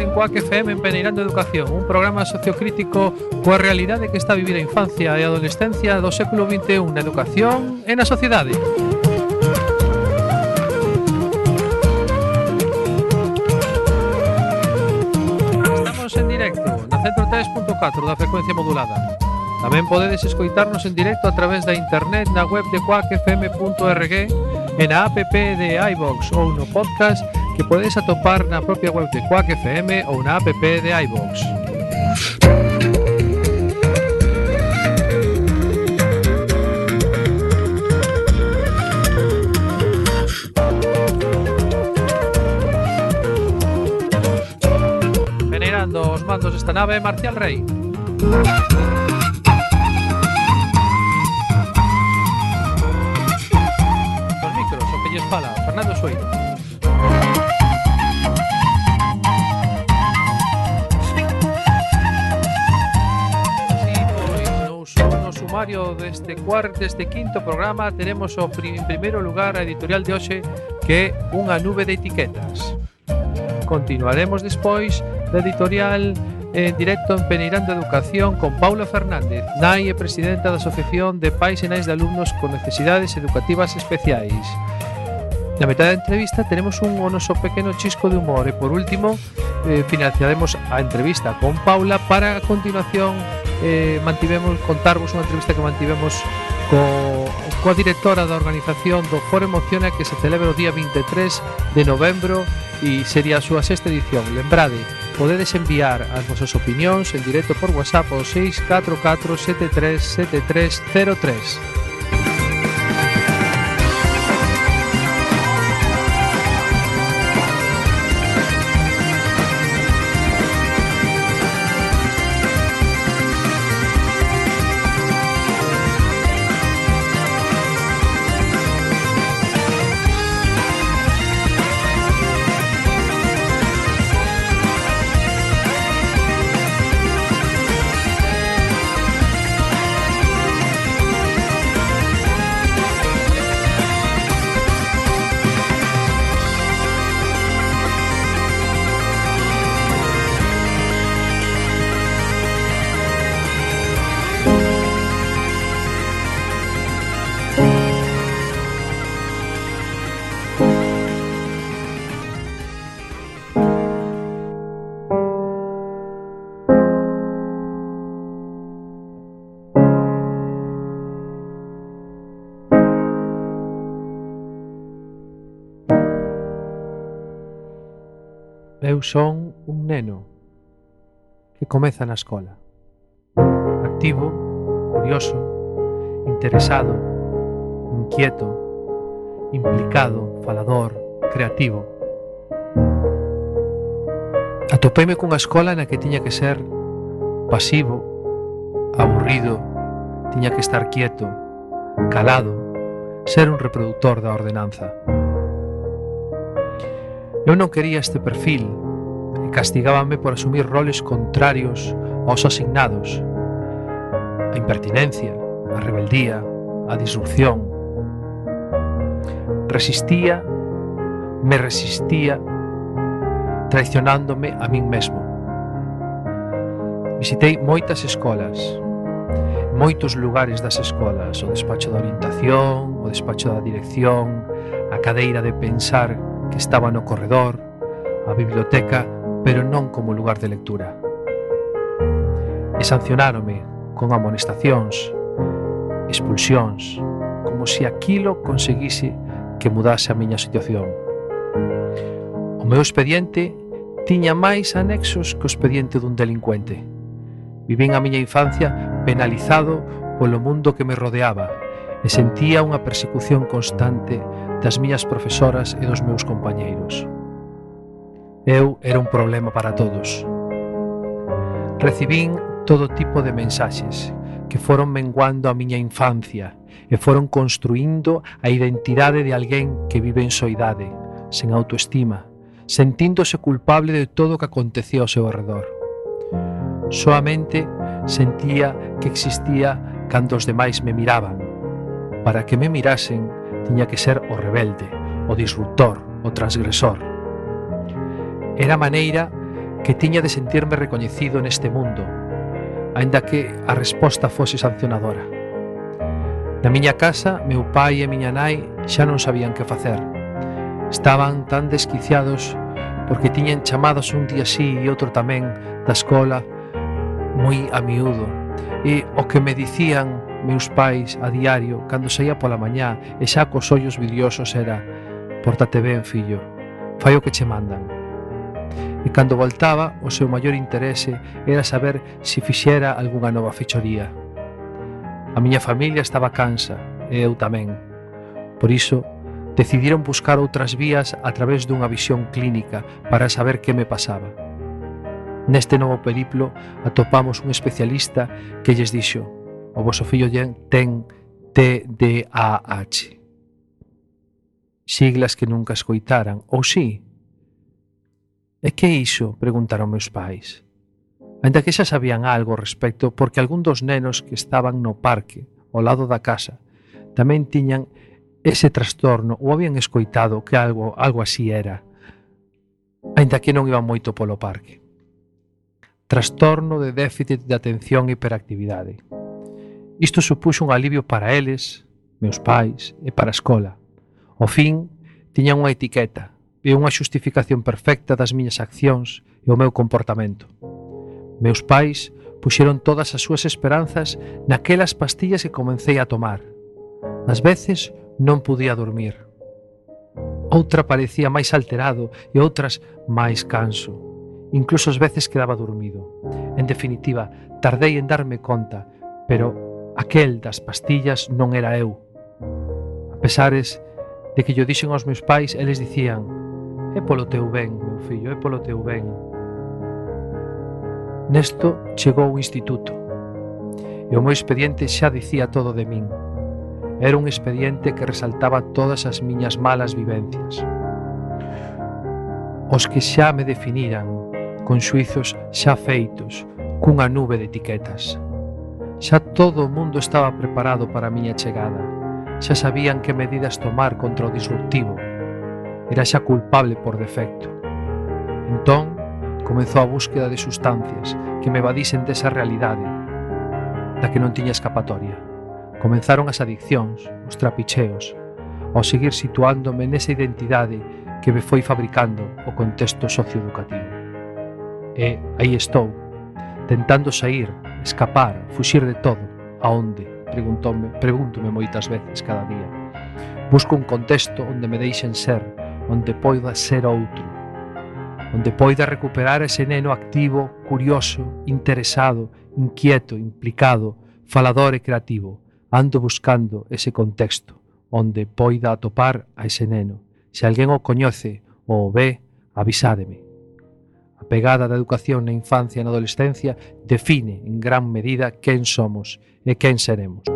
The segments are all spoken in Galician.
en Coac FM en Peneirando Educación, un programa sociocrítico coa realidade que está a vivir a infancia e a adolescencia do século XXI na educación e na sociedade. Estamos en directo na 103.4 da frecuencia modulada. Tamén podedes escoitarnos en directo a través da internet na web de coacfm.org e na app de iVox ou no podcast que podedes atopar na propia web de Quack FM ou na app de iVox. Generando os mandos desta nave Marcial Rey. Os micros, o que lles fala, Fernando Sueiro. sumario deste cuarto, deste quinto programa Teremos o prim, en primeiro lugar a editorial de hoxe Que é unha nube de etiquetas. Continuaremos despois da editorial en directo en Peneirando Educación con Paula Fernández Nai e presidenta da Asociación de Pais e Nais de Alumnos con Necesidades Educativas Especiais. Na metade da entrevista tenemos un o noso pequeno chisco de humor e por último eh, financiaremos a entrevista con Paula para a continuación eh, mantivemos contarvos unha entrevista que mantivemos co, coa directora da organización do Foro Emociona que se celebra o día 23 de novembro e sería a súa sexta edición. Lembrade, podedes enviar as vosas opinións en directo por WhatsApp ao 644 737303. Eu son un neno que comeza na escola. Activo, curioso, interesado, inquieto, implicado, falador, creativo. Atopeime cunha escola na que tiña que ser pasivo, aburrido, tiña que estar quieto, calado, ser un reproductor da ordenanza. Eu non quería este perfil e castigábame por asumir roles contrarios aos asignados. A impertinencia, a rebeldía, a disrupción. Resistía, me resistía, traicionándome a min mesmo. Visitei moitas escolas, moitos lugares das escolas, o despacho da orientación, o despacho da dirección, a cadeira de pensar que estaba no corredor, a biblioteca, pero non como lugar de lectura. E sancionárome con amonestacións, expulsións, como se aquilo conseguise que mudase a miña situación. O meu expediente tiña máis anexos que o expediente dun delincuente. Vivín a miña infancia penalizado polo mundo que me rodeaba e sentía unha persecución constante das miñas profesoras e dos meus compañeiros. Eu era un problema para todos. Recibín todo tipo de mensaxes que foron menguando a miña infancia e foron construindo a identidade de alguén que vive en soidade, sen autoestima, sentíndose culpable de todo o que acontecía ao seu redor. Soamente sentía que existía cando os demais me miraban. Para que me mirasen, tiña que ser o rebelde, o disruptor, o transgresor. Era a maneira que tiña de sentirme recoñecido neste mundo, aínda que a resposta fose sancionadora. Na miña casa, meu pai e miña nai xa non sabían que facer. Estaban tan desquiciados porque tiñan chamados un día sí e outro tamén da escola moi a miúdo e o que me dicían meus pais a diario cando saía pola mañá e xa cos ollos vidriosos era «Pórtate ben, fillo, fai o que che mandan. E cando voltaba, o seu maior interese era saber se fixera algunha nova fechoría. A miña familia estaba cansa, e eu tamén. Por iso, decidiron buscar outras vías a través dunha visión clínica para saber que me pasaba. Neste novo periplo atopamos un especialista que lles dixo O vosso fillo ten TDAH. Siglas que nunca escoitaran, ou si? Sí? E que iso? Preguntaron meus pais. Ainda que xa sabían algo respecto porque algún dos nenos que estaban no parque, ao lado da casa, tamén tiñan ese trastorno ou habían escoitado que algo, algo así era, aínda que non iban moito polo parque. Trastorno de déficit de atención e hiperactividade. Isto supuxo un alivio para eles, meus pais e para a escola. O fin tiña unha etiqueta e unha xustificación perfecta das miñas accións e o meu comportamento. Meus pais puxeron todas as súas esperanzas naquelas pastillas que comecei a tomar. Ás veces non podía dormir. Outra parecía máis alterado e outras máis canso. Incluso as veces quedaba dormido. En definitiva, tardei en darme conta, pero Aquel das pastillas non era eu. A pesares de que yo dixen aos meus pais, eles dicían É polo teu ben, meu fillo, é polo teu ben. Nesto chegou o instituto e o meu expediente xa dicía todo de min. Era un expediente que resaltaba todas as miñas malas vivencias. Os que xa me definiran, con xuizos xa feitos, cunha nube de etiquetas. Xa todo o mundo estaba preparado para a miña chegada. Xa sabían que medidas tomar contra o disruptivo. Era xa culpable por defecto. Entón, comezou a búsqueda de sustancias que me evadisen desa realidade, da que non tiña escapatoria. Comenzaron as adiccións, os trapicheos, ao seguir situándome nesa identidade que me foi fabricando o contexto socioeducativo. E aí estou, tentando sair Escapar, fuxir de todo. Aonde? Preguntome, pregúntome moitas veces cada día. Busco un contexto onde me deixen ser, onde poida ser outro, onde poida recuperar ese neno activo, curioso, interesado, inquieto, implicado, falador e creativo. Ando buscando ese contexto onde poida atopar a ese neno. Se alguén o coñece ou o ve, avisádeme pegada da educación na infancia e na adolescencia define en gran medida quen somos e quen seremos.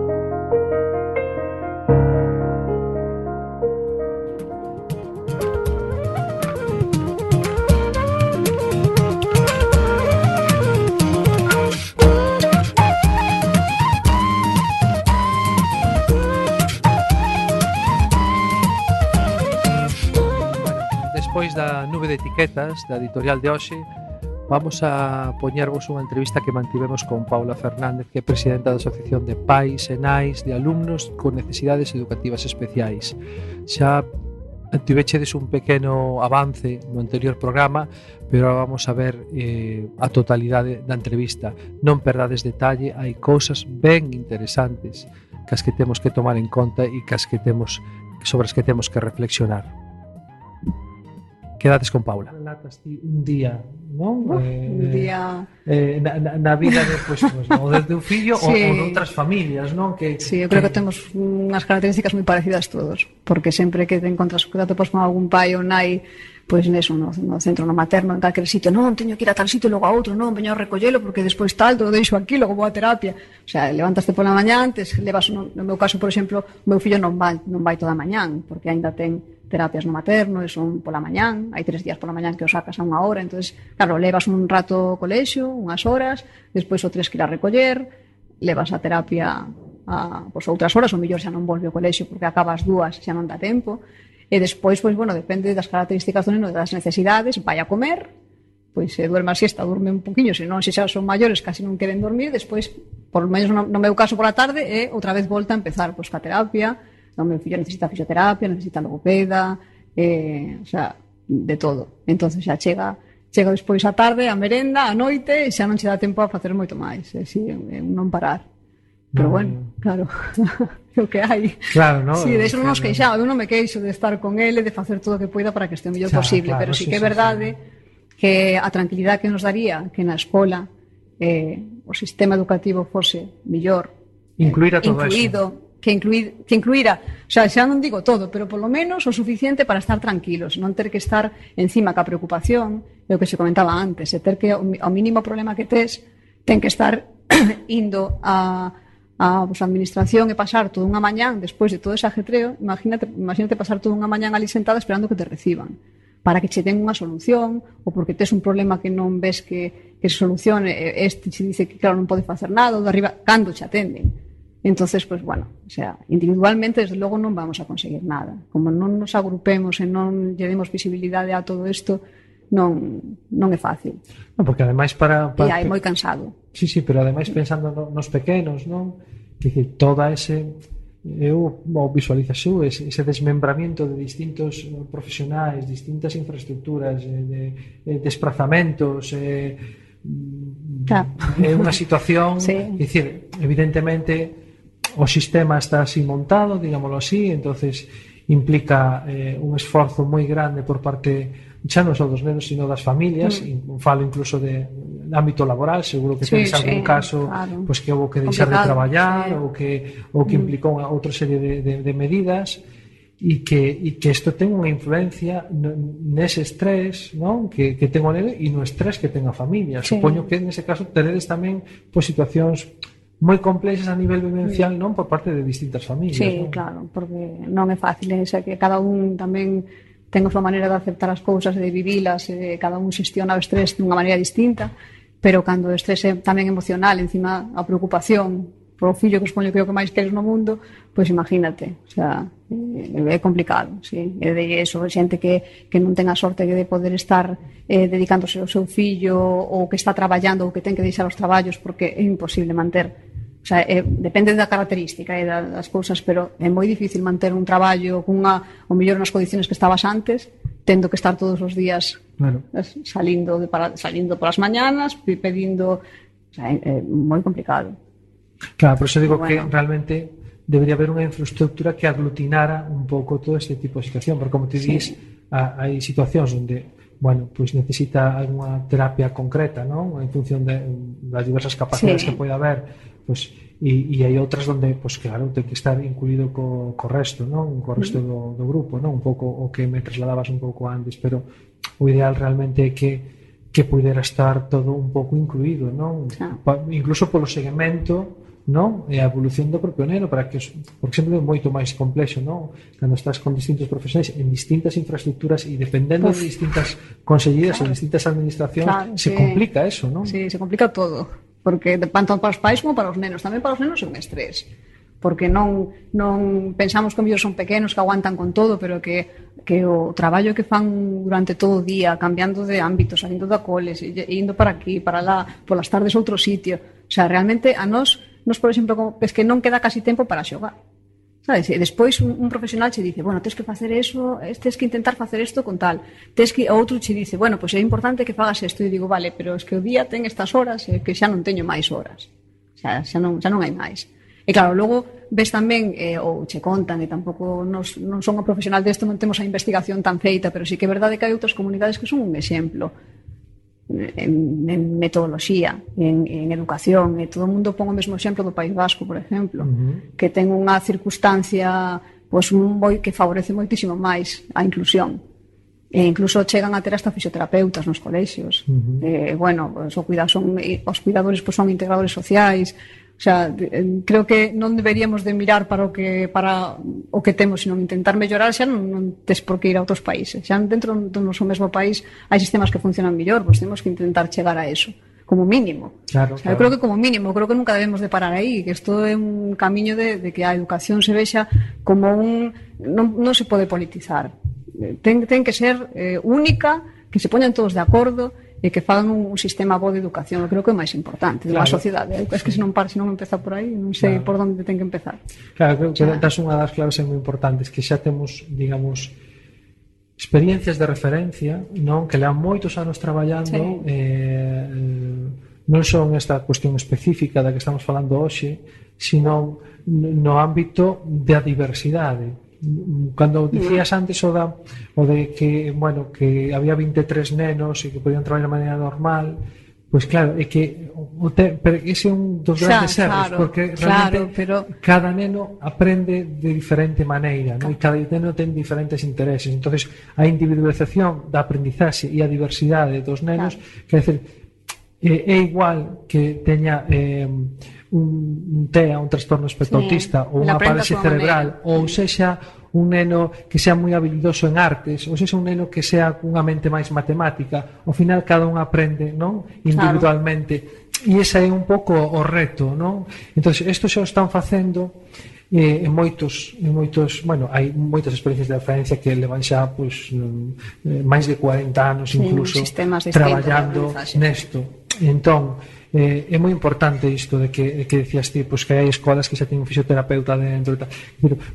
Etiquetas da editorial de hoxe vamos a poñervos unha entrevista que mantivemos con Paula Fernández, que é presidenta da Asociación de Pais e Nais de Alumnos con Necesidades Educativas Especiais. Xa tivechedes un pequeno avance no anterior programa, pero vamos a ver eh, a totalidade da entrevista. Non perdades detalle, hai cousas ben interesantes cas que temos que tomar en conta e cas que temos sobre as que temos que reflexionar quedades con Paula. Relatas ti un día, non? Uf, eh, un día eh, na, na, na vida de pois, pues, no, de teu fillo sí. ou, ou outras familias, non? Que Sí, eu creo que, que temos unhas características moi parecidas todos, porque sempre que te encontras que te pois con algún pai ou nai pois neso, no, no centro no materno, en calquer sitio, non, teño que ir a tal sitio, logo a outro, non, veño a recollelo, porque despois tal, todo deixo aquí, logo vou a terapia. O sea, levantaste pola mañá, antes levas, no, no meu caso, por exemplo, o meu fillo non vai, non vai toda a mañán, porque aínda ten terapias no materno, e son pola mañán, hai tres días pola mañán que o sacas a unha hora, entonces claro, levas un rato ao colexio, unhas horas, despois o tres que ir a recoller, levas a terapia a pois, outras horas, o mellor xa non volve ao colexio porque acabas dúas, xa non dá tempo, e despois, pois, bueno, depende das características do neno, das necesidades, vai a comer, pois se duerme a siesta, durme un poquinho, se non se xa son maiores, casi non queren dormir, despois, por menos no, no meu caso pola tarde, e outra vez volta a empezar pois, ca terapia, ¿no? Mi fillo necesita fisioterapia, necesita logopeda, eh, o sea, de todo. Entonces xa chega chega despois a tarde, a merenda, a noite, e xa non che dá tempo a facer moito máis. É, si, é un eh, non parar. Pero no, bueno, no. claro, o que hai. Claro, no. Sí, de eso non nos queixamos, eu non me queixo de estar con ele, de facer todo o que poida para que este o mellor posible, claro, pero sí, sí que é verdade sí, sí. que a tranquilidade que nos daría que na escola eh, o sistema educativo fose mellor Incluir a todo incluído, eso que, incluir, que incluíra, xa, xa non digo todo, pero polo menos o suficiente para estar tranquilos, non ter que estar encima ca preocupación, é o que se comentaba antes, e ter que ao mínimo problema que tes, ten que estar indo a, a pues, administración e pasar toda unha mañán despois de todo ese ajetreo, imagínate, imagínate pasar toda unha mañán ali sentada esperando que te reciban para que che den unha solución ou porque tes un problema que non ves que, que se solucione, este che dice que claro non pode facer nada, ou de arriba, cando che atenden? Entonces, pues bueno, o sea, individualmente desde logo non vamos a conseguir nada. Como non nos agrupemos e non lle demos visibilidade a todo isto, non, non é fácil. Non, porque ademais para... para... E hai moi cansado. Sí, sí, pero ademais pensando nos pequenos, non? Que, que toda ese eu o visualizaxo ese, ese desmembramiento de distintos eh, profesionais, distintas infraestructuras, eh, de, eh, de desplazamentos, eh, claro. é unha situación, sí. dicir, evidentemente o sistema está así montado, digámoslo así, entonces implica eh, un esforzo moi grande por parte xa non só dos nenos, sino das familias, mm. falo incluso de, de ámbito laboral, seguro que sí, tens algún sí, caso claro. pois pues, que houve que deixar Complicado, de traballar sí. ou que ou que mm. implicou unha outra serie de, de, de medidas e que e que isto ten unha influencia nese estrés, non? Que que ten o neno e no estrés que ten a familia. Sí. Supoño que nese caso teredes tamén pois pues, situacións moi complexas a nivel vivencial, non, por parte de distintas familias. Sí, non? claro, porque non é fácil, eh, é que cada un tamén ten a súa maneira de aceptar as cousas e de vivilas, e cada un xestiona o estrés dunha maneira distinta, pero cando o estrés é tamén emocional, encima a preocupación por o fillo que supoño que é o que máis queres no mundo, pois imagínate, o sea, eh, é complicado, sí. É de eso, xente que, que non ten a sorte de poder estar eh, dedicándose ao seu fillo ou que está traballando ou que ten que deixar os traballos porque é imposible manter O sea, é, depende da característica e das cousas, pero é moi difícil manter un traballo cunha, o mellor nas condiciones que estabas antes, tendo que estar todos os días claro. Eh, salindo, de para, salindo polas mañanas, pedindo... O sea, é, é moi complicado. Claro, por eso digo bueno. que realmente debería haber unha infraestructura que aglutinara un pouco todo este tipo de situación, porque como te dís, sí. Hai situacións onde bueno, pois pues necesita algunha terapia concreta, non? En función de, das diversas capacidades sí. que pode haber Pues, e, e hai outras onde, pois pues, claro, ten que estar incluído co, co resto, non? Co resto do, do grupo, non? Un pouco o que me trasladabas un pouco antes, pero o ideal realmente é que que pudera estar todo un pouco incluído, non? Claro. Pa, incluso polo segmento, non? E a evolución do propio neno para que porque sempre é moito máis complexo, non? Cando estás con distintos profesionais en distintas infraestructuras e dependendo Uf. de distintas conselleiras claro. ou distintas administracións, claro, se sí. complica eso, non? Sí, se complica todo porque tanto para os pais como para os nenos, tamén para os nenos é un estrés porque non, non pensamos que mellor son pequenos que aguantan con todo, pero que, que o traballo que fan durante todo o día, cambiando de ámbito, saindo da cole, indo para aquí, para lá, polas tardes outro sitio. O sea, realmente a nós, nos, por exemplo, como, es que non queda casi tempo para xogar. Sabes? E despois un, un profesional che dice, bueno, tens que facer eso, tens que intentar facer isto con tal. Tens que outro che dice, bueno, pois pues é importante que fagas isto e digo, vale, pero es que o día ten estas horas e que xa non teño máis horas. Xa, xa non, xa non hai máis. E claro, logo ves tamén, eh, ou che contan, e tampouco nos, non son o profesional desto, non temos a investigación tan feita, pero sí que é verdade que hai outras comunidades que son un exemplo en, en metodoloxía, en, en educación, e todo o mundo pon o mesmo exemplo do País Vasco, por exemplo, uh -huh. que ten unha circunstancia pois moi que favorece moitísimo máis a inclusión. E incluso chegan a ter hasta fisioterapeutas nos colexios. Uh -huh. eh, bueno, pois, o cuidado son, os cuidadores pois, son integradores sociais, O sea, eh, creo que non deberíamos de mirar para o que para o que temos, senón intentar mellorar, xa non, non tes por que ir a outros países. Xa dentro do noso mesmo país hai sistemas que funcionan mellor, pois temos que intentar chegar a eso como mínimo. Claro, o sea, claro. Eu creo que como mínimo, creo que nunca debemos de parar aí, que isto é un camiño de, de que a educación se vexa como un... Non, non se pode politizar. Ten, ten que ser eh, única, que se poñan todos de acordo, e que fagan un sistema bo de educación, eu creo que é o máis importante, claro. da sociedade. Eu es que se non par, se non empeza por aí, non sei claro. por onde ten que empezar. Claro, creo que das unha das claves moi importantes que xa temos, digamos, experiencias de referencia, non que levan moitos anos traballando sí. eh, non son esta cuestión específica da que estamos falando hoxe, sino no ámbito da diversidade cando mm. dicías antes o da o de que, bueno, que había 23 nenos e que podían traballar de maneira normal, Pois claro, é que o te, pero ese é un dos grandes erros, claro, porque realmente claro, pero... cada neno aprende de diferente maneira, claro. non? e cada neno ten diferentes intereses. entonces a individualización da aprendizaxe e a diversidade dos nenos, claro. quer dizer, é, é igual que teña... Eh, un, un TEA, un trastorno espectro autista ou unha parálisis cerebral, maneira. ou sexa un neno que sea moi habilidoso en artes, ou sexa un neno que sea cunha mente máis matemática, ao final cada un aprende, non? individualmente. Claro. E ese é un pouco o reto, non? Entón, isto xa o están facendo eh, en moitos en moitos, bueno, hai moitas experiencias de referencia que levan xa pois mm, eh, máis de 40 anos incluso sí, traballando nesto. Entón, eh, é moi importante isto de que, de que decías ti, pois que hai escolas que xa teñen un fisioterapeuta dentro e tal,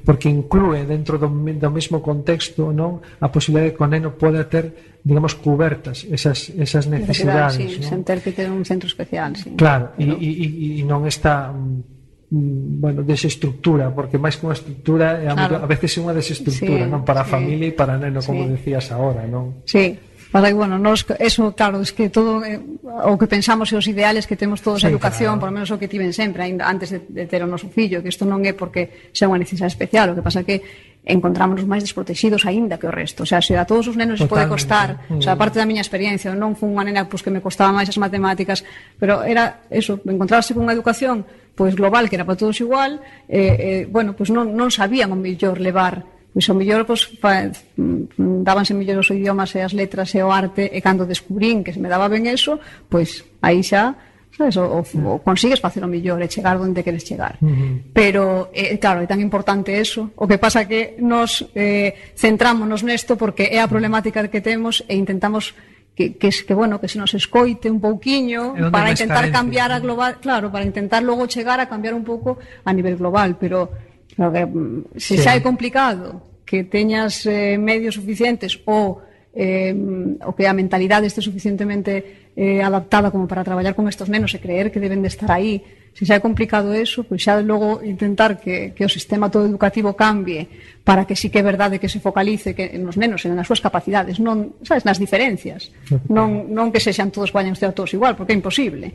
porque inclúe dentro do, do mesmo contexto non a posibilidade que o neno poda ter digamos, cubertas esas, esas necesidades. Sí, non? sen ter que ter un centro especial. Sí. Claro, e Pero... e, non está mm, bueno, desestructura, porque máis que unha estructura, claro. a veces é unha desestructura, sí, non para a sí, familia e para neno, como sí. decías agora, non? Sí. Mas que, bueno, nos, eso, claro, es que todo eh, o que pensamos e os ideales que temos todos sí, a educación, claro. por menos o que tiven sempre, ainda antes de, de ter o noso fillo, que isto non é porque sea unha necesidade especial, o que pasa que encontrámonos máis desprotegidos aínda que o resto. O sea, se a todos os nenos Totalmente. pode costar, o sea, mm. parte da miña experiencia, non fun unha nena pois, pues, que me costaba máis as matemáticas, pero era eso, encontrarse con unha educación pois pues, global que era para todos igual, eh, eh, bueno, pois pues non, non sabían o mellor levar Pois ao mellor pois, fa, mm, dábanse mellor os idiomas e as letras e o arte e cando descubrín que se me daba ben eso, pois aí xa sabes, o, o, o consigues facer o mellor e chegar onde queres chegar. Uh -huh. Pero, eh, claro, é tan importante eso. O que pasa que nos eh, centrámonos nesto porque é a problemática que temos e intentamos que, que, que bueno, que se nos escoite un pouquiño para intentar cambiar a global, claro, para intentar logo chegar a cambiar un pouco a nivel global, pero Claro que, mm, se sí. xa é complicado que teñas eh, medios suficientes ou eh, o que a mentalidade este suficientemente eh, adaptada como para traballar con estos nenos e creer que deben de estar aí. Se xa é complicado eso, pois xa logo intentar que, que o sistema todo educativo cambie para que sí que é verdade que se focalice que nos nenos e nas súas capacidades, non, sabes, nas diferencias, non, non que sexan todos guañan todos igual, porque é imposible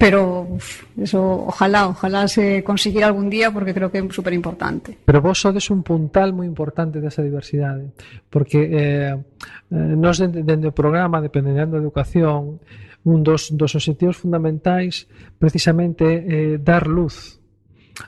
pero uf, eso ojalá, ojalá se consiguiera algún día porque creo que é super importante. Pero vos sodes un puntal moi importante desa diversidade, ¿eh? porque eh, eh nos dende, dende o programa, dependendo da educación, un dos, dos objetivos fundamentais precisamente é eh, dar luz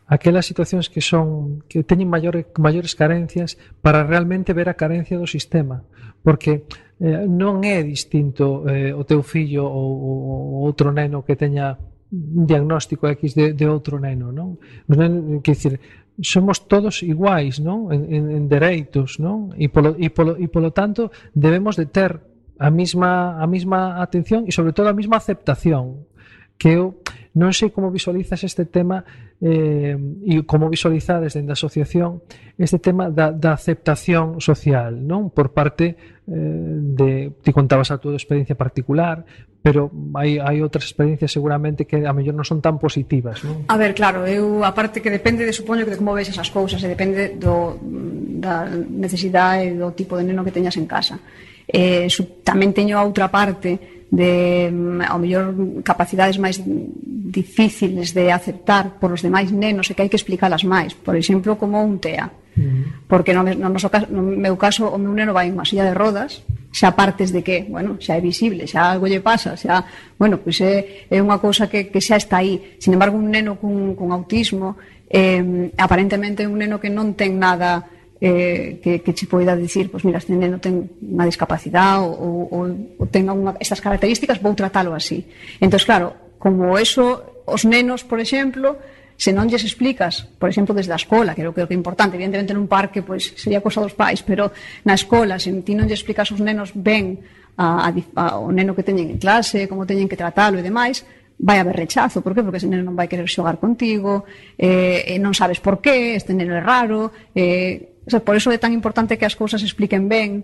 aquelas situacións que son que teñen maiores maiores carencias para realmente ver a carencia do sistema, porque eh, non é distinto eh, o teu fillo ou, ou outro neno que teña un diagnóstico X de, de outro neno, non? Os nenos, que dicir, somos todos iguais, non? En, en, en dereitos, non? E polo, e, polo, e polo tanto debemos de ter a mesma a mesma atención e sobre todo a mesma aceptación que eu Non sei como visualizas este tema eh, e como visualizades dentro da asociación este tema da, da aceptación social, non? Por parte eh, de, ti contabas a túa experiencia particular, pero hai, hai outras experiencias seguramente que a mellor non son tan positivas, non? A ver, claro, eu a parte que depende de supoño que de como vexas as cousas, e depende do, da necesidade e do tipo de neno que teñas en casa. Eh, su, tamén teño a outra parte de mm, ao mellor capacidades máis difíciles de aceptar por os demais nenos e que hai que explicalas máis, por exemplo, como un TEA. Porque no, no, noso, no meu caso o meu neno vai en unha silla de rodas, xa partes de que, bueno, xa é visible, xa algo lle pasa, xa, bueno, pois é, é unha cousa que, que xa está aí. Sin embargo, un neno cun, cun autismo, eh, aparentemente un neno que non ten nada eh, que, que che poida dicir, pois mira, este neno ten unha discapacidade ou, ou, ou ten unha, estas características, vou tratalo así. Entón, claro, como eso, os nenos, por exemplo, se non lles explicas, por exemplo, desde a escola, que é o que é importante, evidentemente nun parque pois sería cosa dos pais, pero na escola, se ti non lles explicas aos nenos ben a, a, a, o neno que teñen en clase, como teñen que tratalo e demais, vai haber rechazo, por que? Porque ese neno non vai querer xogar contigo, eh, e non sabes por qué, este neno é raro, eh, O sea, por eso é tan importante que as cousas expliquen ben,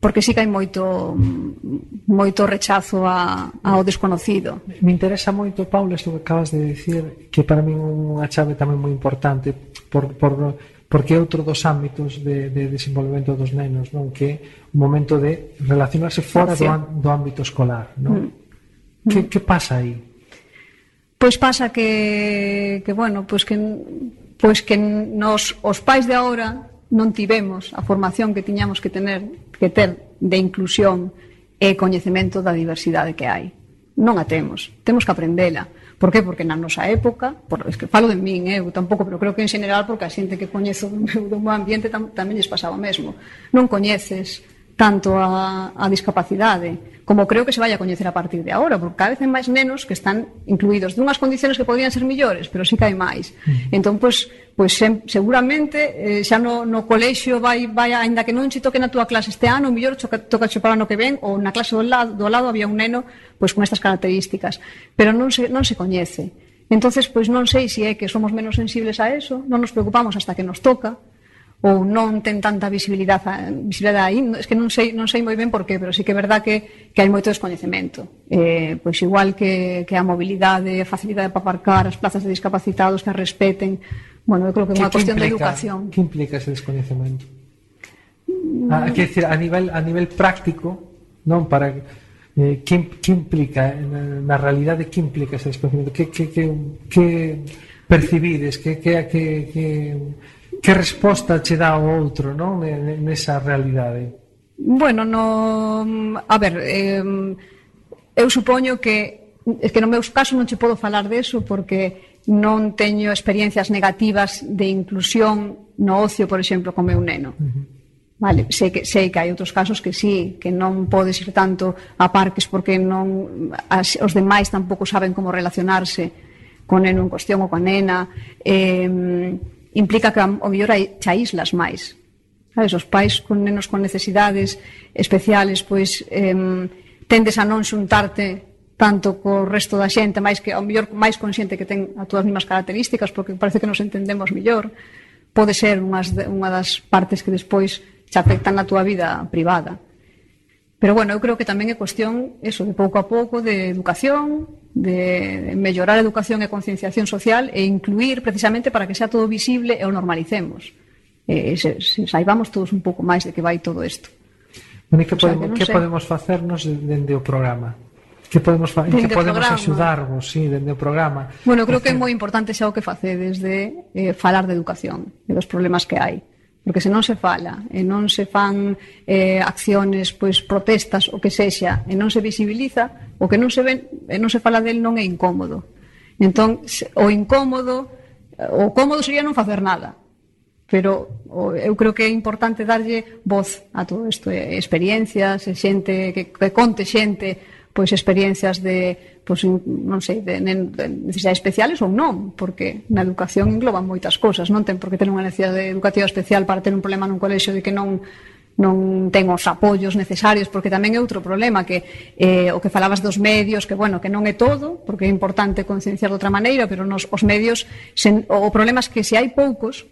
porque sí que hai moito moito rechazo a, ao desconocido. Me interesa moito, Paula, isto que acabas de dicir, que para min unha chave tamén moi importante por, por, porque é outro dos ámbitos de, de desenvolvemento dos nenos, non? que é o momento de relacionarse fora do, do ámbito escolar. Non? Mm. Que, mm. que pasa aí? Pois pasa que, que bueno, pois que pois que nos os pais de agora non tivemos a formación que tiñamos que tener que ter de inclusión e coñecemento da diversidade que hai. Non a temos, temos que aprendela. Por que? Porque na nosa época, por, es que falo de min, eh, eu tampouco, pero creo que en general, porque a xente que coñezo do meu, do meu ambiente tam, tamén lles pasaba o mesmo. Non coñeces tanto a, a discapacidade, como creo que se vai a coñecer a partir de agora, porque cada vez hai máis nenos que están incluídos dunhas condicións que podrían ser millores, pero sí que hai máis. Entón, pois, pois se, seguramente eh, xa no, no colexio vai, vai, ainda que non se toque na túa clase este ano, mellor choca, toca cho para ano que ven, ou na clase do lado, do lado había un neno pois con estas características, pero non se, non se coñece. Entonces, pois non sei se si é que somos menos sensibles a eso, non nos preocupamos hasta que nos toca, ou non ten tanta visibilidade, visibilidade aí, es que non sei, non sei moi ben por qué, pero sí que é verdad que, que hai moito descoñecemento. Eh, pois igual que, que a mobilidade, a facilidade para aparcar, as plazas de discapacitados que a respeten, bueno, eu creo que é unha cuestión implica, de educación. Que implica ese descoñecemento? Mm. Ah, que decir, a nivel, a nivel práctico, non para eh, que, que implica na, na realidade que implica ese descoñecemento? Que, que, que, que percibides? Que, que, que, que que resposta che dá o outro, non? Nesa realidade. Bueno, no, a ver, eh, eu supoño que es que no meus casos non che podo falar deso porque non teño experiencias negativas de inclusión no ocio, por exemplo, con meu neno. Uh -huh. Vale, sei que, sei que hai outros casos que sí, que non podes ir tanto a parques porque non as, os demais tampouco saben como relacionarse con neno en cuestión ou con nena. Eh, implica que o mellor xa islas máis. Sabes, os pais con nenos con necesidades especiales, pois eh, tendes a non xuntarte tanto co resto da xente, máis que ao mellor máis consciente que ten as túas mesmas características, porque parece que nos entendemos mellor, pode ser unhas, unha das partes que despois te afectan na túa vida privada. Pero bueno, eu creo que tamén é cuestión eso de pouco a pouco de educación, de mellorar a educación e concienciación social e incluir precisamente para que sea todo visible e o normalicemos. E se, se saibamos todos un pouco máis de que vai todo isto. Bueno, que, podemos, o sea, que, que podemos facernos dende o programa? Que podemos, fa que podemos programa. axudarvos, sí, dende o programa? Bueno, creo que é moi importante xa o que facedes de eh, falar de educación e dos problemas que hai porque se non se fala e non se fan eh, acciones, pois protestas, o que sexa, e non se visibiliza, o que non se ven, e non se fala del non é incómodo. Entón, o incómodo, o cómodo sería non facer nada, pero o, eu creo que é importante darlle voz a todo isto, experiencias, xente que, que conte xente, pois experiencias de, pois, non sei, de, de necesidades especiales ou non, porque na educación engloban moitas cousas, non ten por que ter unha necesidade educativa especial para ter un problema nun colexo de que non non ten os apoios necesarios, porque tamén é outro problema que eh, o que falabas dos medios, que bueno, que non é todo, porque é importante concienciar de outra maneira, pero nos, os medios, sen, o problema é que se hai poucos,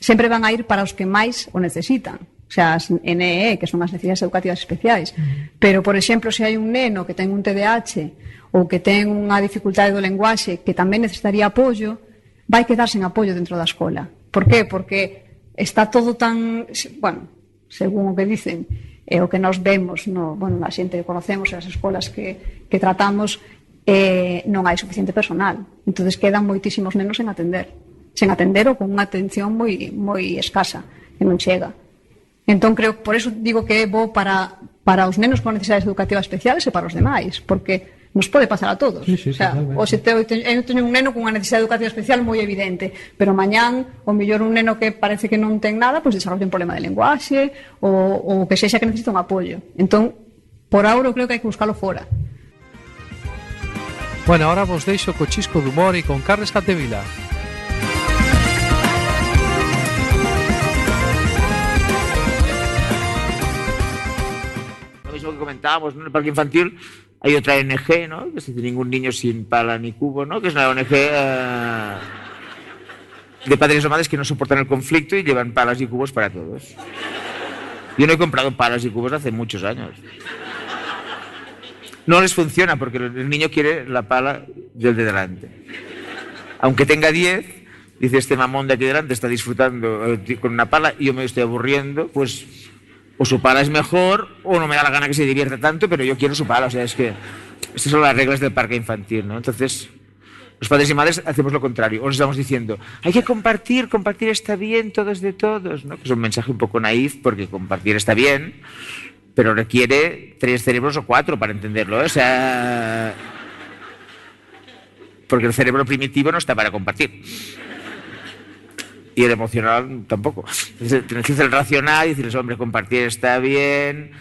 sempre van a ir para os que máis o necesitan xa as NE, que son as necesidades educativas especiais. Mm. Pero, por exemplo, se hai un neno que ten un TDAH ou que ten unha dificultade do lenguaxe que tamén necesitaría apoio, vai quedar sen apoio dentro da escola. Por qué? Porque está todo tan, bueno, según o que dicen, e o que nós vemos, no, bueno, a xente que conocemos as escolas que, que tratamos, eh, non hai suficiente personal. entonces quedan moitísimos nenos sen atender. Sen atender ou con unha atención moi, moi escasa, que non chega. Entón, creo, por eso digo que é bo para, para os nenos con necesidades educativas especiales e para os demais, porque nos pode pasar a todos. Sí, sí, o sea, totalmente. o se te, eu teño un neno cunha necesidade educativa especial moi evidente, pero mañán o mellor un neno que parece que non ten nada, pois desarrolla un problema de lenguaxe ou, ou que sexa que necesita un apoio. Entón, por ahora creo que hai que buscalo fora. Bueno, ahora vos deixo co chisco de humor e con Carles Catevila. Lo que comentábamos, ¿no? En el parque infantil hay otra ONG, ¿no? Que es decir, ningún niño sin pala ni cubo, ¿no? Que es una ONG eh, de padres o madres que no soportan el conflicto y llevan palas y cubos para todos. Yo no he comprado palas y cubos hace muchos años. No les funciona porque el niño quiere la pala del de delante. Aunque tenga 10, dice este mamón de aquí delante está disfrutando eh, con una pala y yo me estoy aburriendo, pues o su pala es mejor o no me da la gana que se divierta tanto, pero yo quiero su pala. O sea, es que estas son las reglas del parque infantil, ¿no? Entonces, los padres y madres hacemos lo contrario. O nos estamos diciendo, hay que compartir, compartir está bien, todos de todos, ¿no? Que es un mensaje un poco naif porque compartir está bien, pero requiere tres cerebros o cuatro para entenderlo. O sea, porque el cerebro primitivo no está para compartir. Y el emocional tampoco. Tienes que hacer el racional y decirles, hombre, compartir está bien.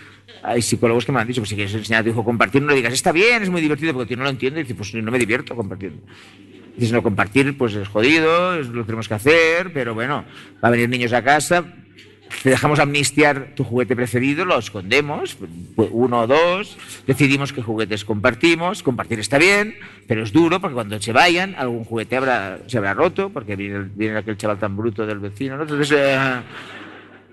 Hay psicólogos que me han dicho, pues si quieres enseñar a tu hijo compartir, no le digas, está bien, es muy divertido, porque tú no lo entiendes. Y dices, pues no me divierto compartiendo. Dices, no, compartir, pues es jodido, lo tenemos que hacer, pero bueno, va a venir niños a casa, te dejamos amnistiar tu juguete preferido, lo escondemos, uno o dos, decidimos qué juguetes compartimos, compartir está bien, pero es duro porque cuando se vayan algún juguete se habrá roto, porque viene, aquel chaval tan bruto del vecino, ¿no? Entonces, eh,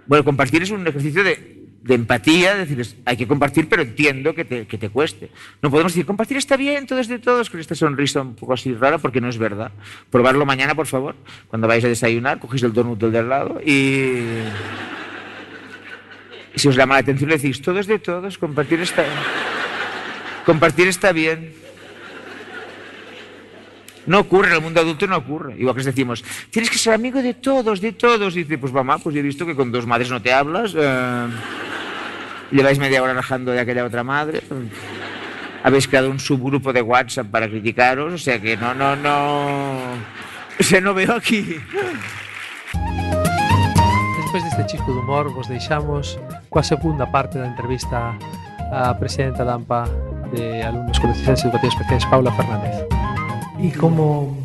bueno, compartir es un ejercicio de, de empatía, es decir, hay que compartir, pero entiendo que te, que te cueste. No podemos decir, compartir está bien, todo es de todos, con esta sonrisa un poco así rara, porque no es verdad. Probarlo mañana, por favor. Cuando vais a desayunar, cogéis el donut del de al lado y... y si os llama la atención, le decís, todo es de todos, compartir está, compartir está bien. No ocurre, en el mundo adulto no ocurre. Igual que decimos, tienes que ser amigo de todos, de todos. Y dice, pues mamá, pues yo he visto que con dos madres no te hablas. Eh, lleváis media hora rajando de aquella otra madre. Habéis creado un subgrupo de WhatsApp para criticaros. O sea que no, no, no. O sea, no veo aquí. deste Chisco de Humor vos deixamos coa segunda parte da entrevista á presidenta da AMPA de alumnos con deficiencias educativas especiais Paula Fernández. E como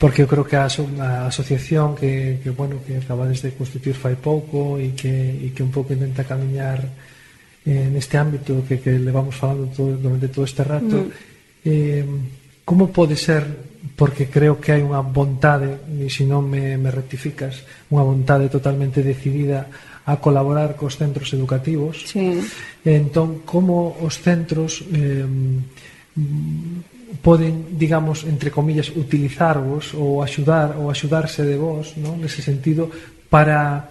porque eu creo que a, a asociación que, que bueno que acabades de constituir fai pouco e que, e que un pouco intenta camiñar eh, neste ámbito que, que levamos falando todo, durante todo este rato mm. eh, como pode ser porque creo que hai unha vontade e se non me, me rectificas unha vontade totalmente decidida a colaborar cos centros educativos. Sí. Entón, como os centros eh, poden, digamos, entre comillas, utilizarvos ou axudar ou axudarse de vos, non? Nese sentido para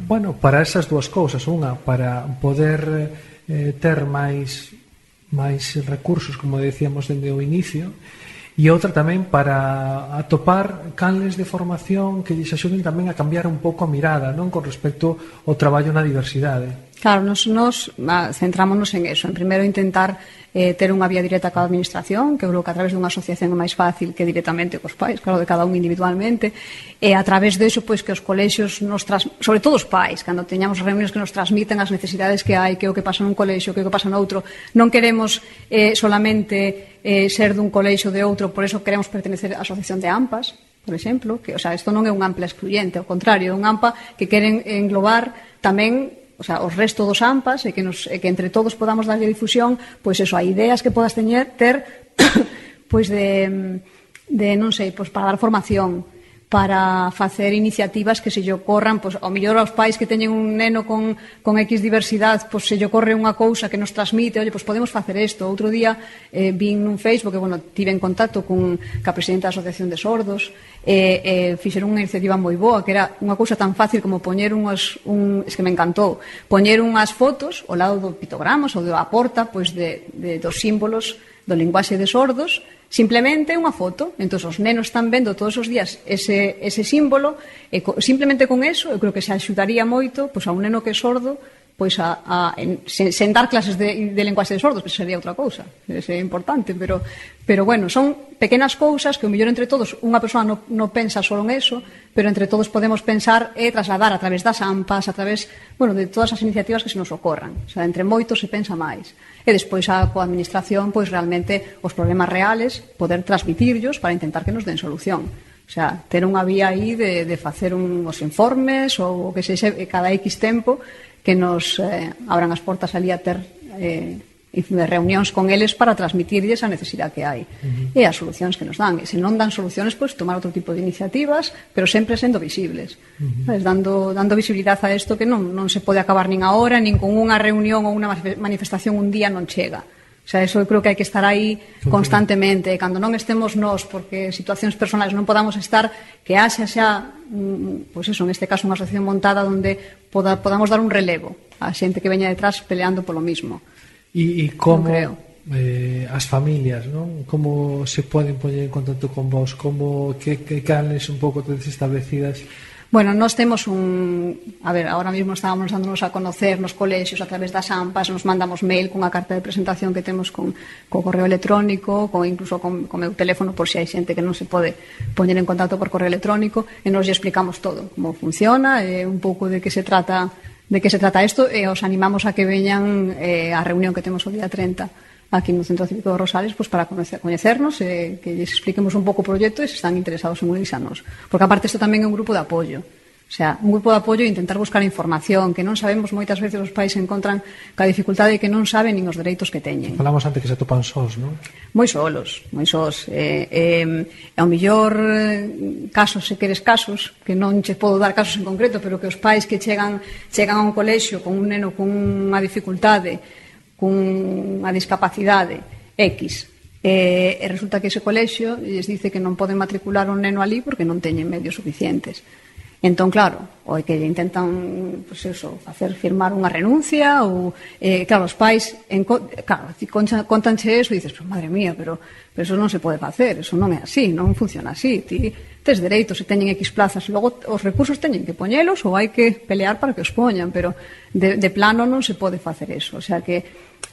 bueno, para esas dúas cousas, unha para poder eh, ter máis máis recursos, como decíamos dende o inicio, e outra tamén para atopar canles de formación que lles axuden tamén a cambiar un pouco a mirada non con respecto ao traballo na diversidade. Claro, nos, nos centrámonos en eso, en primeiro intentar eh, ter unha vía directa coa administración, que creo que a través dunha asociación é máis fácil que directamente cos pais, claro, de cada un individualmente, e a través de iso, pois, que os colexios nos tras... sobre todo os pais, cando teñamos reunións que nos transmiten as necesidades que hai, que o que pasa nun colexio, que o que pasa noutro, non queremos eh, solamente eh, ser dun colexio de outro, por eso queremos pertenecer á asociación de AMPAS, por exemplo, que, o sea, isto non é un ampla excluyente, ao contrario, é un AMPA que queren englobar tamén o sea, os resto dos AMPAs e que, nos, e que entre todos podamos darlle difusión, pois eso, a ideas que podas teñer, ter, pois de, de non sei, pois para dar formación, para facer iniciativas que se lle ocorran, pois, ao mellor aos pais que teñen un neno con, con X diversidade, pois se lle ocorre unha cousa que nos transmite, oye, pois podemos facer isto. Outro día eh, vin nun Facebook, que, bueno, tive en contacto con ca presidenta da Asociación de Sordos, e eh, eh, fixeron unha iniciativa moi boa, que era unha cousa tan fácil como poñer unhas, un, es que me encantou, poñer unhas fotos ao lado do pitogramas ou da porta, pois de, de, dos símbolos do linguaxe de sordos, simplemente unha foto. Entón, os nenos están vendo todos os días ese, ese símbolo, e co, simplemente con eso, eu creo que se axudaría moito pois, a un neno que é sordo pois a, a en, sen, sen dar clases de, de lenguaxe de sordos, que sería outra cousa, ese é importante, pero, pero bueno, son pequenas cousas que o mellor entre todos, unha persoa non no pensa só en eso, pero entre todos podemos pensar e trasladar a través das AMPAs, a través, bueno, de todas as iniciativas que se nos ocorran. O sea, entre moitos se pensa máis. E despois a coa administración, pois realmente os problemas reales, poder transmitirlos para intentar que nos den solución. O sea, ter unha vía aí de, de facer un, os informes ou o que sexe cada X tempo que nos eh, abran as portas ali a ter eh, reunións con eles para transmitirlles a necesidade que hai uh -huh. e as solucións que nos dan. E se non dan solucións, pois tomar outro tipo de iniciativas, pero sempre sendo visibles. Uh -huh. Sabes, dando, dando visibilidade a isto que non, non se pode acabar nin agora, nin con unha reunión ou unha manifestación un día non chega. Uh sea, eso eu creo que hai que estar aí constantemente. Cando non estemos nós, porque situacións personais non podamos estar, que haxa xa, pois pues eso, neste caso, unha asociación montada onde poda, podamos dar un relevo a xente que veña detrás peleando polo mismo. E, e como creo. Eh, as familias, non? Como se poden poñer en contacto con vos? Como que, que canles un pouco todas establecidas Bueno, nós temos un... A ver, ahora mismo estábamos dándonos a conocer nos colexios a través das AMPAs, nos mandamos mail cunha carta de presentación que temos con, co correo electrónico, con, incluso con, con meu teléfono, por se si hai xente que non se pode poñer en contacto por correo electrónico, e nos lle explicamos todo, como funciona, e un pouco de que se trata de que se trata isto, e os animamos a que veñan eh, a reunión que temos o día 30 aquí no Centro Cívico de Rosales pues, para conocer, coñecernos e eh, que lles expliquemos un pouco o proxecto e se están interesados en unirsanos. Porque aparte isto tamén é un grupo de apoio. O sea, un grupo de apoio e intentar buscar información que non sabemos moitas veces os pais encontran ca dificultade que non saben nin os dereitos que teñen. Falamos antes que se topan sós, non? Moi solos, moi sós. Eh, eh, ao millor eh, casos, se queres casos, que non che podo dar casos en concreto, pero que os pais que chegan chegan a un colexio con un neno con unha dificultade cunha discapacidade X e, e resulta que ese colexio lles dice que non poden matricular un neno ali porque non teñen medios suficientes. Entón, claro, ou é que lle intentan pues, eso, facer firmar unha renuncia ou, eh, claro, os pais en, claro, contanche eso e dices, pues, madre mía, pero, pero eso non se pode facer, eso non é así, non funciona así ti tes dereitos e teñen X plazas e logo os recursos teñen que poñelos ou hai que pelear para que os poñan, pero de, de plano non se pode facer eso, o sea que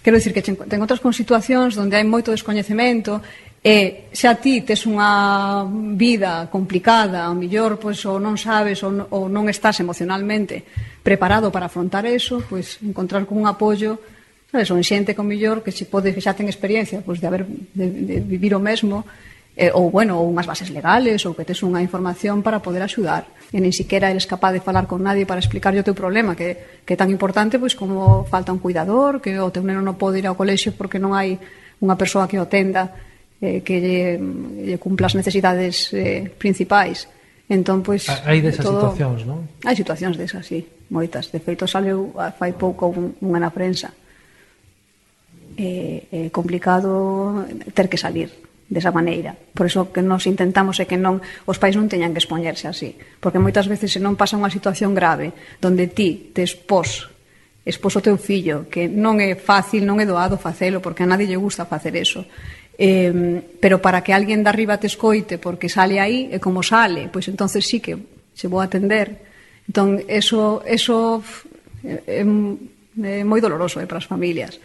Quero dicir que te encontras con situacións onde hai moito descoñecemento e xa ti tes unha vida complicada, ao millor pois, ou non sabes ou, ou non estás emocionalmente preparado para afrontar eso, pois encontrar con un apoio sabes, ou en xente con millor que se pode que xa ten experiencia pois, de, haber, de, de vivir o mesmo eh, ou bueno, ou unhas bases legales ou que tes unha información para poder axudar. E nin siquiera eres capaz de falar con nadie para explicarlle o teu problema que, que é tan importante pois como falta un cuidador que o teu neno non pode ir ao colexio porque non hai unha persoa que o atenda eh, que lle, lle cumpla as necesidades eh, principais. Entón pois hai desas todo... situacións, non? hai situacións desas, sí, moitas. De feito saleu fai pouco un, unha na prensa. É eh, eh, complicado ter que salir desa maneira. Por iso que nos intentamos é que non os pais non teñan que expoñerse así, porque moitas veces se non pasa unha situación grave donde ti te expós expós o teu fillo, que non é fácil, non é doado facelo, porque a nadie lle gusta facer eso. Eh, pero para que alguén de arriba te escoite porque sale aí, e como sale, pois entonces sí que se vou atender. Entón, eso, eso é, é, é moi doloroso eh, para as familias.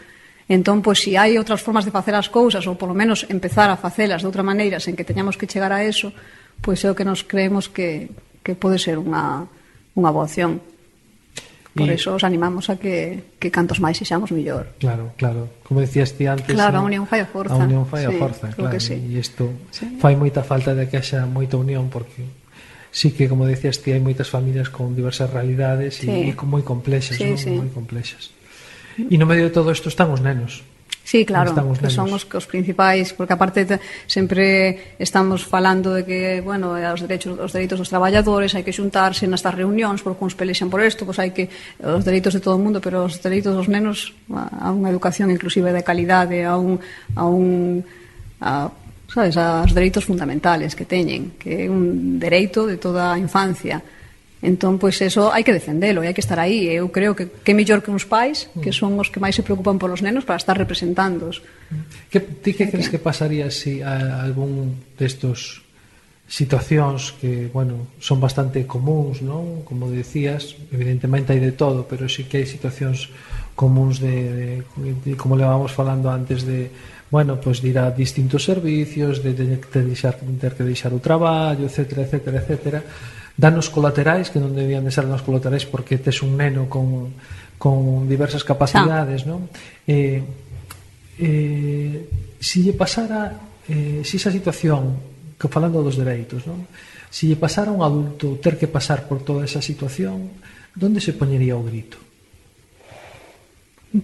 Entón, pois, se hai outras formas de facer as cousas, ou polo menos empezar a facelas de outra maneira, sen que teñamos que chegar a eso, pois é o que nos creemos que, que pode ser unha, unha boa opción. Por y... eso os animamos a que, que cantos máis sexamos mellor. Claro, claro. Como decías ti antes... Claro, a, a unión fai a forza. A unión fai a sí, forza, claro. Que sí. E isto sí. fai moita falta de que haxa moita unión, porque sí que, como decías ti, hai moitas familias con diversas realidades sí. e, e moi complexas, sí, non? sí. moi complexas. E no medio de todo isto están os nenos. Sí, claro, que son os, os principais, porque aparte te, sempre estamos falando de que, bueno, eh, os derechos os dereitos dos traballadores hai que xuntarse nestas reunións porque uns pelexan por isto, pois hai que os dereitos de todo o mundo, pero os dereitos dos nenos a, a unha educación inclusive de calidade, a un a un a, sabes, aos dereitos fundamentales que teñen, que é un dereito de toda a infancia. Entón, pois eso hai que defendelo e hai que estar aí. Eu creo que que mellor que uns pais, que mm. son os que máis se preocupan polos nenos para estar representándoos. Mm. Que, ti que crees que pasaría se si algún destos situacións que, bueno, son bastante comuns, non? Como decías, evidentemente hai de todo, pero sí que hai situacións comuns de, de, de como levábamos falando antes de bueno, pois pues, a distintos servicios, de, de, de, deixar, de ter que deixar o traballo, etcétera, etcétera, etcétera danos colaterais que non debían de ser danos colaterais porque tes un neno con, con diversas capacidades, non? Eh, eh, se si lle pasara eh, se si esa situación que falando dos dereitos, non? Se si lle pasara a un adulto ter que pasar por toda esa situación, onde se poñería o grito?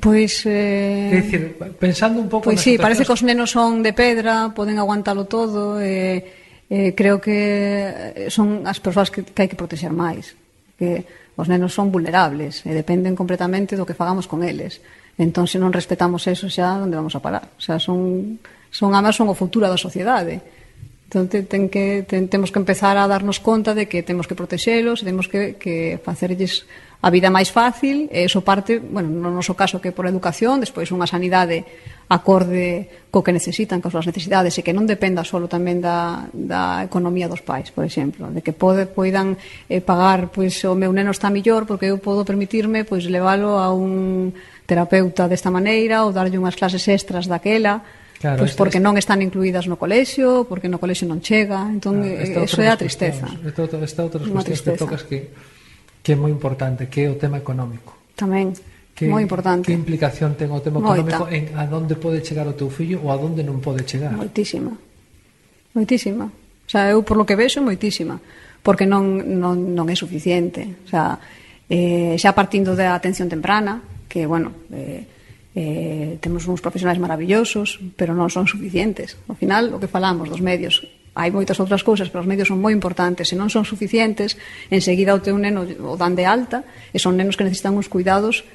Pois eh... É dicir, pensando un pouco Pois si, sí, parece que os nenos son de pedra, poden aguantalo todo eh eh, creo que son as persoas que, que hai que protexer máis que os nenos son vulnerables e dependen completamente do que fagamos con eles. Entón se non respetamos eso xa onde vamos a parar? O sea, son, son amas son o futuro da sociedade. Entón ten que, ten, temos que empezar a darnos conta de que temos que protexelos e temos que, que facerlles a vida máis fácil, e iso parte, bueno, no noso caso que por educación, despois unha sanidade acorde co que necesitan, coas súas necesidades, e que non dependa solo tamén da, da economía dos pais, por exemplo, de que pode, poidan eh, pagar, pois o meu neno está millor porque eu podo permitirme pois levalo a un terapeuta desta maneira ou darlle unhas clases extras daquela, Claro, pois porque non están incluídas no colexio, porque no colexio non chega, entón claro, eso eh, é a tristeza. Esta outra, esta outra cuestión que tocas que que é moi importante, que é o tema económico. Tamén, que, moi importante. Que implicación ten o tema económico Moita. en a donde pode chegar o teu fillo ou a donde non pode chegar? Moitísima. Moitísima. O sea, eu por lo que vexo, moitísima. Porque non, non, non é suficiente. O sea, eh, xa partindo da atención temprana, que, bueno, eh, eh, temos uns profesionais maravillosos, pero non son suficientes. Ao final, o que falamos dos medios, hai moitas outras cousas, pero os medios son moi importantes, se non son suficientes, enseguida o teu neno o dan de alta, e son nenos que necesitan uns cuidados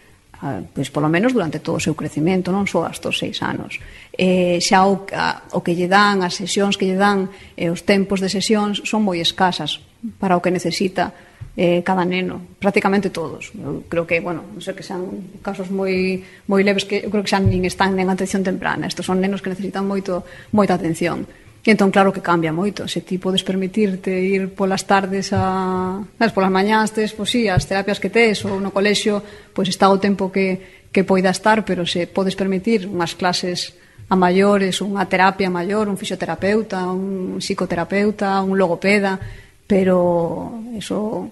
pois polo menos durante todo o seu crecimento, non só hasta os seis anos. Eh, xa o, a, o que lle dan, as sesións que lle dan, e os tempos de sesións son moi escasas para o que necesita eh, cada neno, prácticamente todos. Eu creo que, bueno, non sei que sean casos moi moi leves que eu creo que xa nin están en atención temprana. Estos son nenos que necesitan moito moita atención. E entón, claro que cambia moito. Se ti podes permitirte ir polas tardes a... Sabes, polas mañás tes, pois sí, as terapias que tes ou no colexio, pois está o tempo que, que poida estar, pero se podes permitir unhas clases a maiores, unha terapia maior, un fisioterapeuta, un psicoterapeuta, un logopeda, pero eso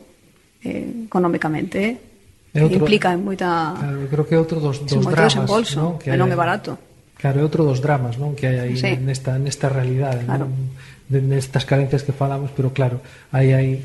eh, económicamente eh, outro, implica en moita... Claro, creo que é outro dos, dos dramas, non? Que non é barato Claro, é outro dos dramas, non, que hai aí sí. nesta nesta realidade, claro. non? De, nestas carencias que falamos, pero claro, aí hai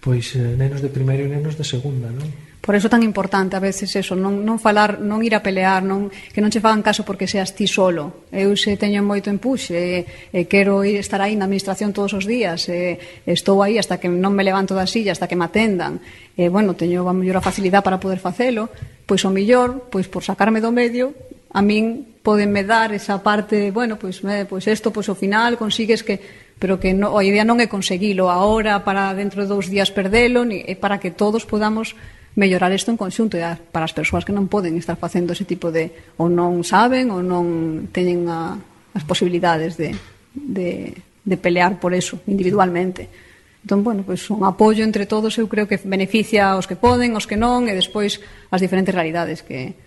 pois eh, nenos de primeiro e nenos de segunda, non? Por eso tan importante a veces eso, non, non falar, non ir a pelear, non, que non che fagan caso porque seas ti solo. Eu se teño moito empuxe, e, e quero ir estar aí na administración todos os días, e, estou aí hasta que non me levanto da silla, hasta que me atendan. E, bueno, teño a mellor a facilidade para poder facelo, pois o mellor, pois por sacarme do medio, a min podenme dar esa parte, bueno, pois pues, eh, pois pues esto pois pues, ao final consigues que pero que no, a idea non é conseguilo agora para dentro de dous días perdelo, ni, é para que todos podamos mellorar isto en conxunto e para as persoas que non poden estar facendo ese tipo de ou non saben ou non teñen a, as posibilidades de, de, de pelear por eso individualmente. Entón, bueno, pois un apoio entre todos eu creo que beneficia aos que poden, aos que non e despois as diferentes realidades que,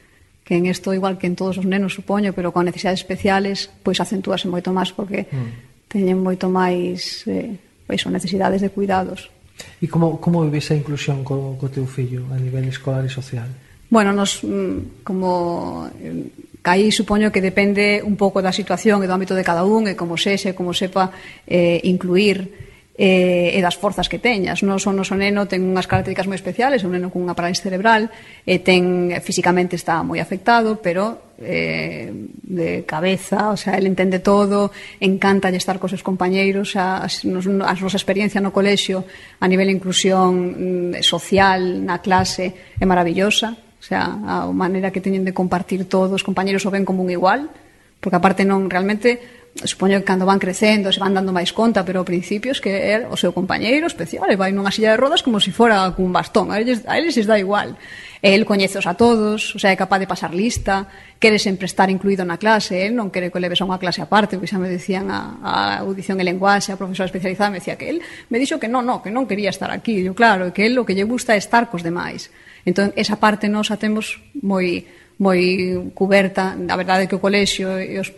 que en isto igual que en todos os nenos supoño, pero con necesidades especiales, pois acentúase moito máis porque mm. teñen moito máis eh, pois son necesidades de cuidados. E como como vives a inclusión co, co teu fillo a nivel escolar e social? Bueno, nos mm, como eh, aí supoño que depende un pouco da situación e do ámbito de cada un e como sexe, como sepa eh, incluir eh, e das forzas que teñas. Non son o noso neno ten unhas características moi especiales, é un neno cunha parálisis cerebral, e ten físicamente está moi afectado, pero eh, de cabeza, o sea, ele entende todo, encanta estar cos seus compañeiros, a, nos, a nosa experiencia no colexio a nivel de inclusión mm, social na clase é maravillosa, o sea, a maneira que teñen de compartir todos, os compañeiros o ven como un igual, porque aparte non realmente supoño que cando van crecendo se van dando máis conta, pero ao principio es que é o seu compañeiro especial, e vai nunha silla de rodas como se si fora cun bastón, a eles, a eles les dá igual. El coñezos a todos, o sea, é capaz de pasar lista, quere sempre estar incluído na clase, el non quere que o leves a unha clase aparte, porque xa me decían a, a audición e lenguaxe, a profesora especializada me decía que el me dixo que non, non, que non quería estar aquí. E eu, claro, que el o que lle gusta é estar cos demais. Entón, esa parte nos a temos moi moi cuberta. A verdade é que o colexio e os,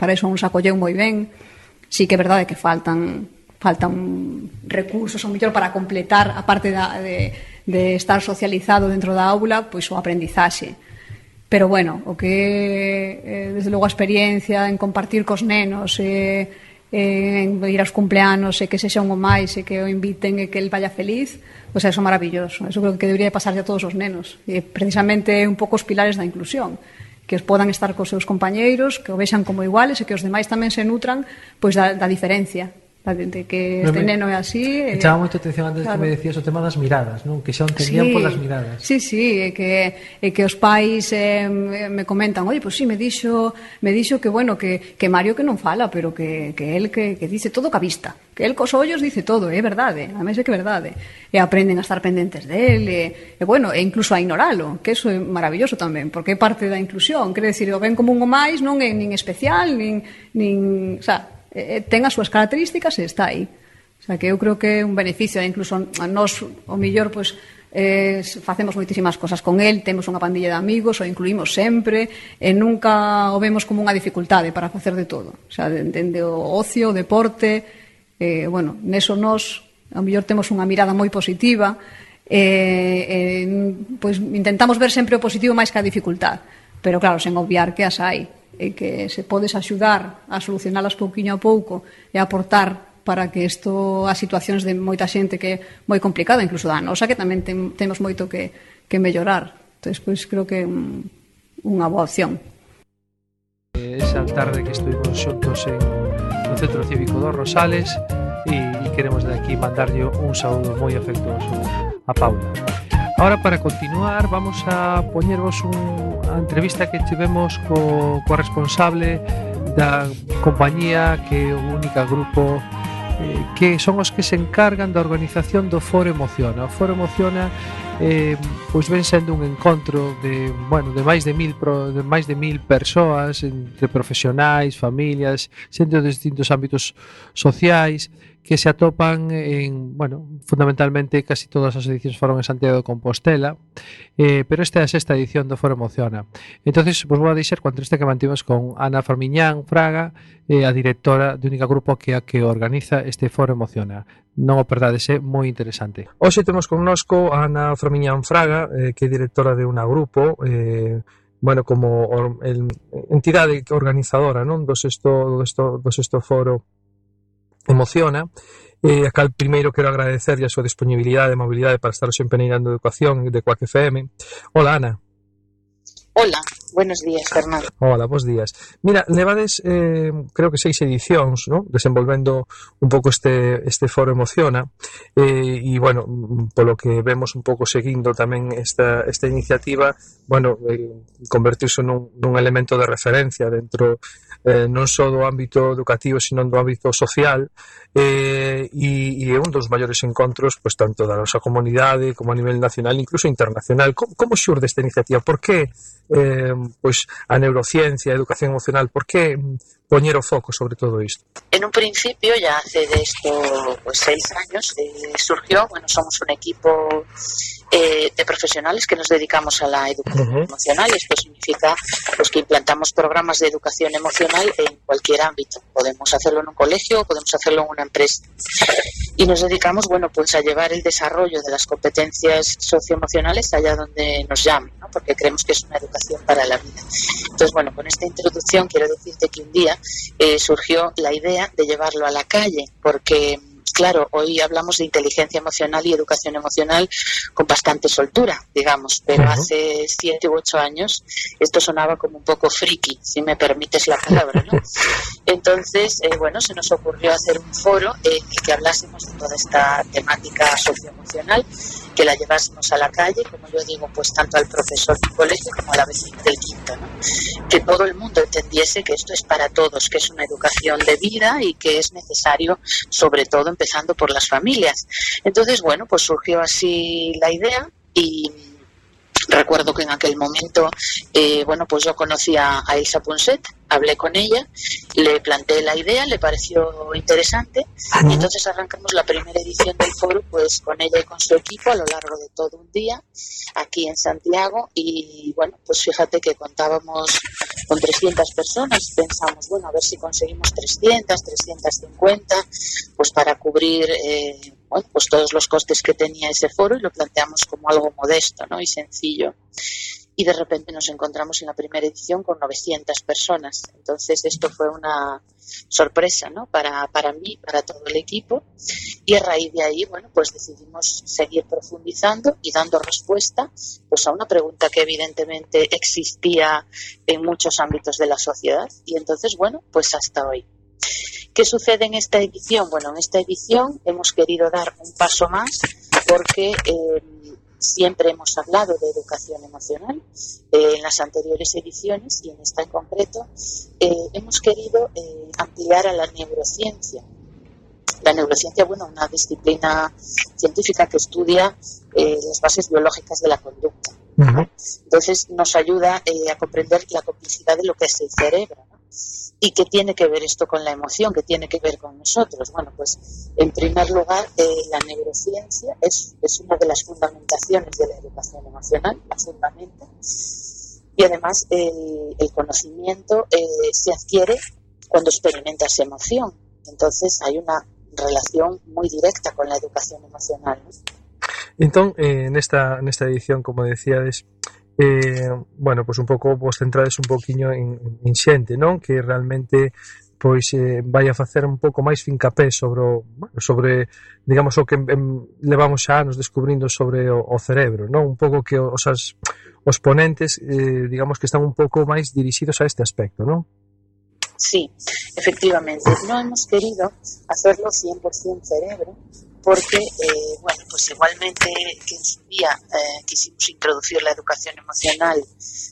para iso uns acolleu moi ben. Sí que é verdade que faltan faltan recursos ou mellor para completar a parte da, de, de estar socializado dentro da aula, pois o aprendizaxe. Pero bueno, o que desde logo a experiencia en compartir cos nenos e eh, eh, en ir aos cumpleanos e que sexa un máis e que o inviten e que el vaya feliz, pois pues, eso é maravilloso. Eso creo que debería pasar a todos os nenos. E precisamente un pouco os pilares da inclusión que os podan estar cos seus compañeiros, que o vexan como iguales e que os demais tamén se nutran pois da, da diferencia Eh, de que este me, neno é así. e... chama moito atención antes claro. que me decías o tema das miradas, non? Que xa entendían sí, polas miradas. Sí, sí, é que, é que os pais eh, me comentan, oye, pois pues sí, me dixo, me dixo que, bueno, que, que Mario que non fala, pero que, que el que, que dice todo ca vista. Que el cos ollos dice todo, é verdade, a mes é que é verdade. E aprenden a estar pendentes del, e, e bueno, e incluso a ignoralo, que eso é maravilloso tamén, porque é parte da inclusión, quere decir, o ven como un o máis non é nin especial, nin, nin, o sea, Eh, eh, ten as súas características e está aí. O sea, que eu creo que é un beneficio, eh, incluso a nós, o millor, pois, eh, facemos moitísimas cosas con el, temos unha pandilla de amigos, o incluímos sempre, e nunca o vemos como unha dificultade para facer de todo. O sea, dende o ocio, o deporte, eh, bueno, neso nós, a mellor temos unha mirada moi positiva, eh, eh, pois intentamos ver sempre o positivo máis que a dificultad, pero claro, sen obviar que as hai e que se podes axudar a solucionalas pouquiño a pouco e aportar para que isto a situacións de moita xente que é moi complicada, incluso da nosa, que tamén tem, temos moito que, que mellorar. Entón, pois, creo que é un, unha boa opción. Eh, Esa tarde que estuvimos xuntos en no Centro Cívico dos Rosales e, e queremos de aquí mandarlle un saúdo moi afectuoso a Paula. Ahora para continuar vamos a poñervos unha entrevista que tivemos co, co responsable da compañía que é o única grupo eh, que son os que se encargan da organización do Foro Emociona. O Foro Emociona eh, pois ven sendo un encontro de, bueno, de máis de mil pro, de máis de mil persoas entre profesionais, familias, xente de distintos ámbitos sociais, que se atopan en, bueno, fundamentalmente casi todas as edicións foron en Santiago de Compostela, eh, pero esta é a sexta edición do Foro Emociona. Entonces, vos vou a deixar coa entrevista que mantivemos con Ana Farmiñán Fraga, eh, a directora de Única Grupo que a que organiza este Foro Emociona. Non o perdades, é moi interesante. Hoxe temos connosco a Ana Farmiñán Fraga, eh, que é directora de Una Grupo, eh, bueno, como or, el, entidade organizadora non do sexto, do sexto, do sexto foro emociona. E a cal primeiro quero agradecerlle a súa disponibilidade e mobilidade para estar sempre neirando educación de Coac FM. Hola, Ana. Hola, buenos días, Fernando. Hola, bons días. Mira, levades, eh, creo que seis edicións, ¿no? desenvolvendo un pouco este, este foro Emociona, eh, e, bueno, polo que vemos un pouco seguindo tamén esta, esta iniciativa, bueno, eh, convertirse nun, nun elemento de referencia dentro eh, non só do ámbito educativo, sino do ámbito social, eh, e, e é un dos maiores encontros pues, tanto da nosa comunidade como a nivel nacional, incluso internacional. Como, como xurde esta iniciativa? Por que eh, pois, a neurociencia, a educación emocional, por que poñer o foco sobre todo isto? En un principio, ya hace de esto pues, seis años, eh, surgió, bueno, somos un equipo eh, de profesionales que nos dedicamos a la educación uh -huh. emocional. Esto significa pues, que implantamos programas de educación emocional en cualquier ámbito. Podemos hacerlo en un colegio, podemos hacerlo en una empresa. Y nos dedicamos, bueno, pues a llevar el desarrollo de las competencias socioemocionales allá donde nos llamen, ¿no? porque creemos que es una educación para la vida. Entonces, bueno, con esta introducción quiero decirte que un día eh, surgió la idea de llevarlo a la calle, porque claro, hoy hablamos de inteligencia emocional y educación emocional con bastante soltura, digamos, pero uh -huh. hace siete u ocho años esto sonaba como un poco friki, si me permites la palabra, ¿no? Entonces, eh, bueno, se nos ocurrió hacer un foro en el que hablásemos de toda esta temática socioemocional, que la llevásemos a la calle, como yo digo, pues tanto al profesor del colegio como a la vecina del quinto, ¿no? que todo el mundo entendiese que esto es para todos, que es una educación de vida y que es necesario, sobre todo por las familias. Entonces, bueno, pues surgió así la idea y recuerdo que en aquel momento, eh, bueno, pues yo conocí a, Elsa Ponset, hablé con ella, le planteé la idea, le pareció interesante. Y entonces arrancamos la primera edición del foro pues con ella y con su equipo a lo largo de todo un día aquí en Santiago. Y bueno, pues fíjate que contábamos con 300 personas, pensamos, bueno, a ver si conseguimos 300, 350, pues para cubrir eh, bueno, pues todos los costes que tenía ese foro y lo planteamos como algo modesto ¿no? y sencillo y de repente nos encontramos en la primera edición con 900 personas. Entonces esto fue una sorpresa ¿no? para, para mí, para todo el equipo y a raíz de ahí bueno, pues decidimos seguir profundizando y dando respuesta pues, a una pregunta que evidentemente existía en muchos ámbitos de la sociedad y entonces bueno, pues hasta hoy. ¿Qué sucede en esta edición? Bueno, en esta edición hemos querido dar un paso más porque eh, Siempre hemos hablado de educación emocional eh, en las anteriores ediciones y en esta en concreto eh, hemos querido ampliar a la neurociencia. La neurociencia, bueno, una disciplina científica que estudia las bases biológicas de la conducta. Entonces nos ayuda a comprender la complicidad de lo que es el cerebro. ¿Y qué tiene que ver esto con la emoción? ¿Qué tiene que ver con nosotros? Bueno, pues en primer lugar, eh, la neurociencia es, es, una de las fundamentaciones de la educación emocional, la fundamenta. Y además el, conocimiento eh, se adquiere cuando experimentas emoción. Entonces hay una relación muy directa con la educación emocional. Entón, eh, nesta, nesta edición, como decíades, eh, bueno, pois un pouco vos centrades un poquiño en, en xente, non? Que realmente pois eh, vai a facer un pouco máis fincapé sobre o, bueno, sobre digamos o que em, levamos xa anos descubrindo sobre o, o cerebro, non? Un pouco que os as, os ponentes eh, digamos que están un pouco máis dirixidos a este aspecto, non? Sí, efectivamente, no hemos querido hacerlo 100% cerebro, porque, eh, bueno, pues igualmente que en su día eh, quisimos introducir la educación emocional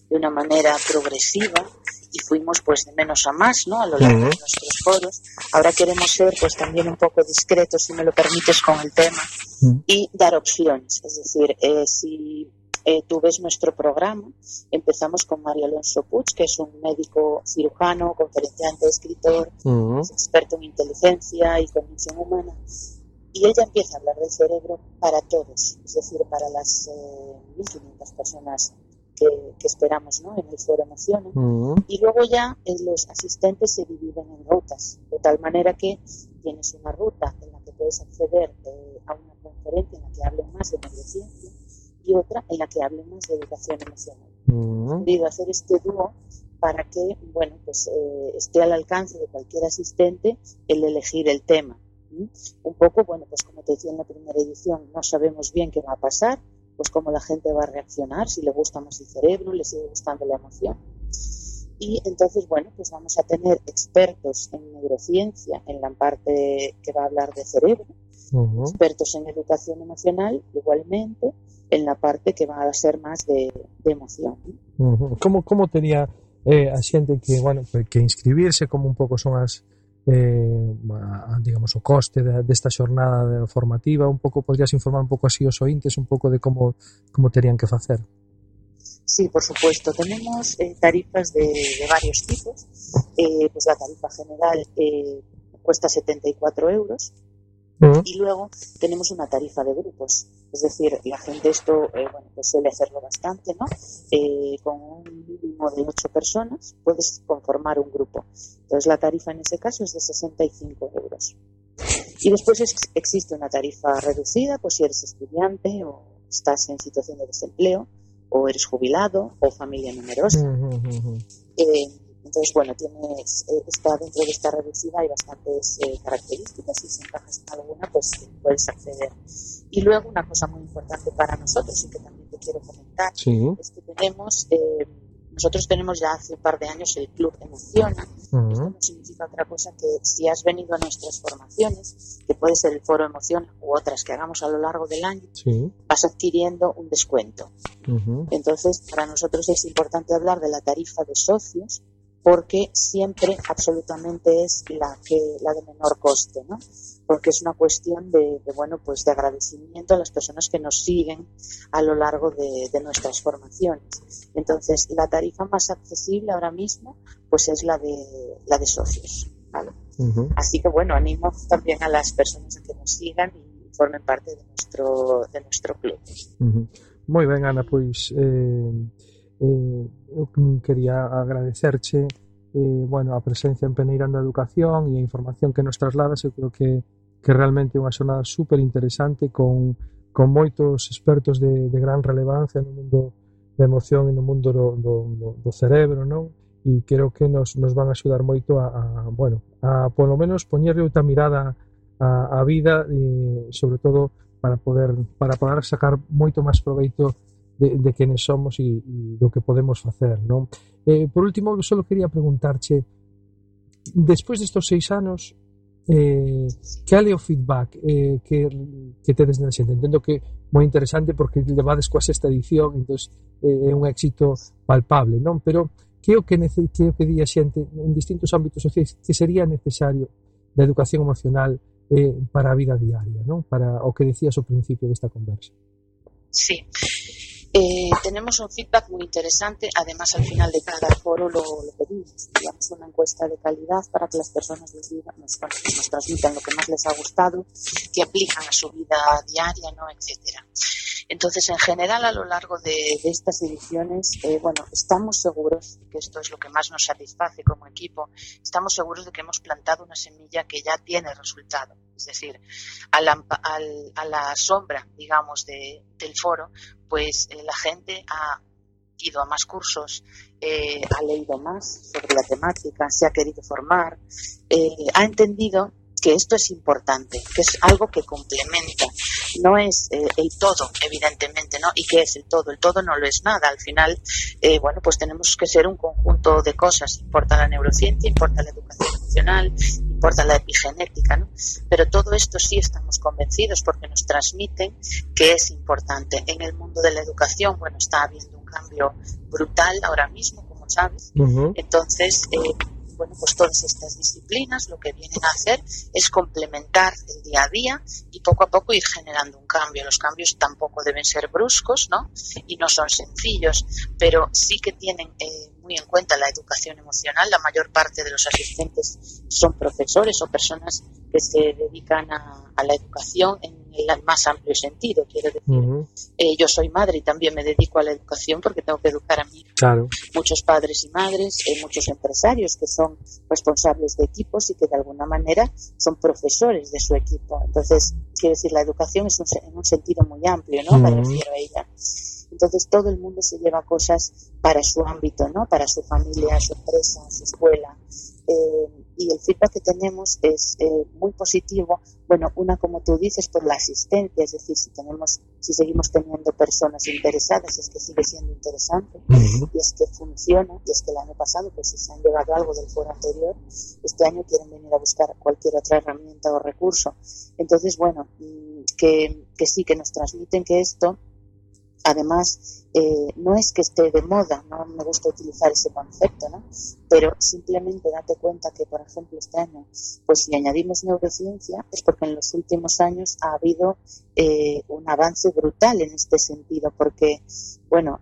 de una manera progresiva y fuimos pues de menos a más, ¿no? A lo largo uh -huh. de nuestros foros. Ahora queremos ser pues también un poco discretos, si me lo permites, con el tema uh -huh. y dar opciones. Es decir, eh, si eh, tú ves nuestro programa, empezamos con Mario Alonso Puig, que es un médico cirujano, conferenciante, escritor, uh -huh. experto en inteligencia y cognición humana y ella empieza a hablar del cerebro para todos, es decir, para las eh, 1.500 personas que, que, esperamos ¿no? en el foro Emociones. Uh -huh. Y luego ya eh, los asistentes se dividen en rutas, de tal manera que tienes una ruta en la que puedes acceder eh, a una conferencia en la que hablen más de neurociencia y otra en la que hablen más de educación emocional. Uh -huh. He querido hacer este dúo para que bueno, pues, eh, esté al alcance de cualquier asistente el elegir el tema un poco, bueno, pues como te decía en la primera edición, no sabemos bien qué va a pasar, pues cómo la gente va a reaccionar, si le gusta más el cerebro, le sigue gustando la emoción. Y entonces, bueno, pues vamos a tener expertos en neurociencia en la parte que va a hablar de cerebro, uh -huh. expertos en educación emocional igualmente en la parte que va a ser más de, de emoción. Uh -huh. ¿Cómo, cómo tenía eh, a xente que, bueno, que inscribirse, como un pouco son as, eh, a, digamos o coste de, desta xornada formativa, un pouco podrías informar un pouco así os ointes un pouco de como como terían que facer. Sí, por supuesto. Tenemos eh, tarifas de, de, varios tipos. Eh, pues la tarifa general eh, cuesta 74 euros. Uh -huh. Y luego tenemos una tarifa de grupos Es decir, la gente esto eh, bueno, pues suele hacerlo bastante, ¿no? Eh, con un mínimo de ocho personas puedes conformar un grupo. Entonces la tarifa en ese caso es de 65 euros. Y después es, existe una tarifa reducida, pues si eres estudiante o estás en situación de desempleo, o eres jubilado, o familia numerosa. Uh -huh. eh, entonces, bueno, tienes, eh, está dentro de esta reducida, hay bastantes eh, características y si encajas en alguna, pues puedes acceder. Y luego una cosa muy importante para nosotros y que también te quiero comentar sí. es que tenemos, eh, nosotros tenemos ya hace un par de años el Club Emociona, uh Uh -huh. Esto no significa otra cosa que si has venido a nuestras formaciones, que puede ser el foro emoción u otras que hagamos a lo largo del año, sí. vas adquiriendo un descuento. Uh -huh. Entonces, para nosotros es importante hablar de la tarifa de socios porque siempre absolutamente es la que la de menor coste, ¿no? Porque es una cuestión de, de bueno pues de agradecimiento a las personas que nos siguen a lo largo de, de, nuestras formaciones. Entonces la tarifa más accesible ahora mismo pues es la de la de socios, ¿vale? Uh -huh. Así que bueno animo también a las personas a que nos sigan y formen parte de nuestro de nuestro club. Uh -huh. Moi ben Ana, pois eh eh, eu quería agradecerche eh, bueno, a presencia en Peneirando a Educación e a información que nos trasladas, eu creo que, que realmente é unha xornada super interesante con, con moitos expertos de, de gran relevancia no mundo da emoción e no mundo do, do, do cerebro, non? E creo que nos, nos van a axudar moito a, a bueno, a polo menos poñerle outra mirada a, a vida e sobre todo para poder para poder sacar moito máis proveito de, de quenes somos e, e do que podemos facer, non? Eh, por último, eu só quería preguntarche, despois destos seis anos, eh, cal é o feedback eh, que, que tedes na xente? Entendo que moi interesante porque levades coa sexta edición, entón eh, é un éxito palpable, non? Pero que é o que, que, é o que di a xente en distintos ámbitos sociais que sería necesario da educación emocional eh, para a vida diaria, non? Para o que decías ao principio desta conversa. Sí. Eh, tenemos un feedback muy interesante, además al final de cada foro lo, pedimos, digamos una encuesta de calidad para que las personas nos, digan, nos, transmitan lo que más les ha gustado, que aplican a su vida diaria, ¿no? etcétera. Entonces, en general, a lo largo de, de estas ediciones, eh, bueno, estamos seguros, que esto es lo que más nos satisface como equipo, estamos seguros de que hemos plantado una semilla que ya tiene resultado. Es decir, a la, al, a la sombra, digamos, de, del foro, pues eh, la gente ha ido a más cursos, eh, ha leído más sobre la temática, se ha querido formar, eh, ha entendido que esto es importante, que es algo que complementa, no es el todo, evidentemente, ¿no? ¿Y qué es el todo? El todo no lo es nada. Al final, eh, bueno, pues tenemos que ser un conjunto de cosas. Importa la neurociencia, importa la educación emocional, importa la epigenética, ¿no? Pero todo esto sí estamos convencidos porque nos transmiten que es importante. En el mundo de la educación, bueno, está habiendo un cambio brutal ahora mismo, como sabes. Uh -huh. Entonces, eh, bueno, pues todas estas disciplinas lo que vienen a hacer es complementar el día a día y poco a poco ir generando un cambio. Los cambios tampoco deben ser bruscos, ¿no? Y no son sencillos, pero sí que tienen eh, muy en cuenta la educación emocional. La mayor parte de los asistentes son profesores o personas que se dedican a, a la educación en el más amplio sentido, quiero decir. Uh -huh. eh, yo soy madre y también me dedico a la educación porque tengo que educar a mí. Claro. Muchos padres y madres, eh, muchos empresarios que son responsables de equipos y que de alguna manera son profesores de su equipo. Entonces, quiero decir, la educación es un, en un sentido muy amplio, ¿no? Uh -huh. Me refiero a ella. Entonces todo el mundo se lleva cosas para su ámbito, ¿no? Para su familia, su empresa, su escuela. Eh, y el feedback que tenemos es eh, muy positivo. Bueno, una como tú dices por la asistencia, es decir, si tenemos, si seguimos teniendo personas interesadas, es que sigue siendo interesante uh -huh. y es que funciona y es que el año pasado, pues si se han llevado algo del foro anterior, este año quieren venir a buscar cualquier otra herramienta o recurso. Entonces, bueno, que, que sí, que nos transmiten que esto además eh, no es que esté de moda, no me gusta utilizar ese concepto, ¿no? Pero simplemente date cuenta que, por ejemplo, este año, pues si añadimos neurociencia, es porque en los últimos años ha habido eh, un avance brutal en este sentido, porque, bueno,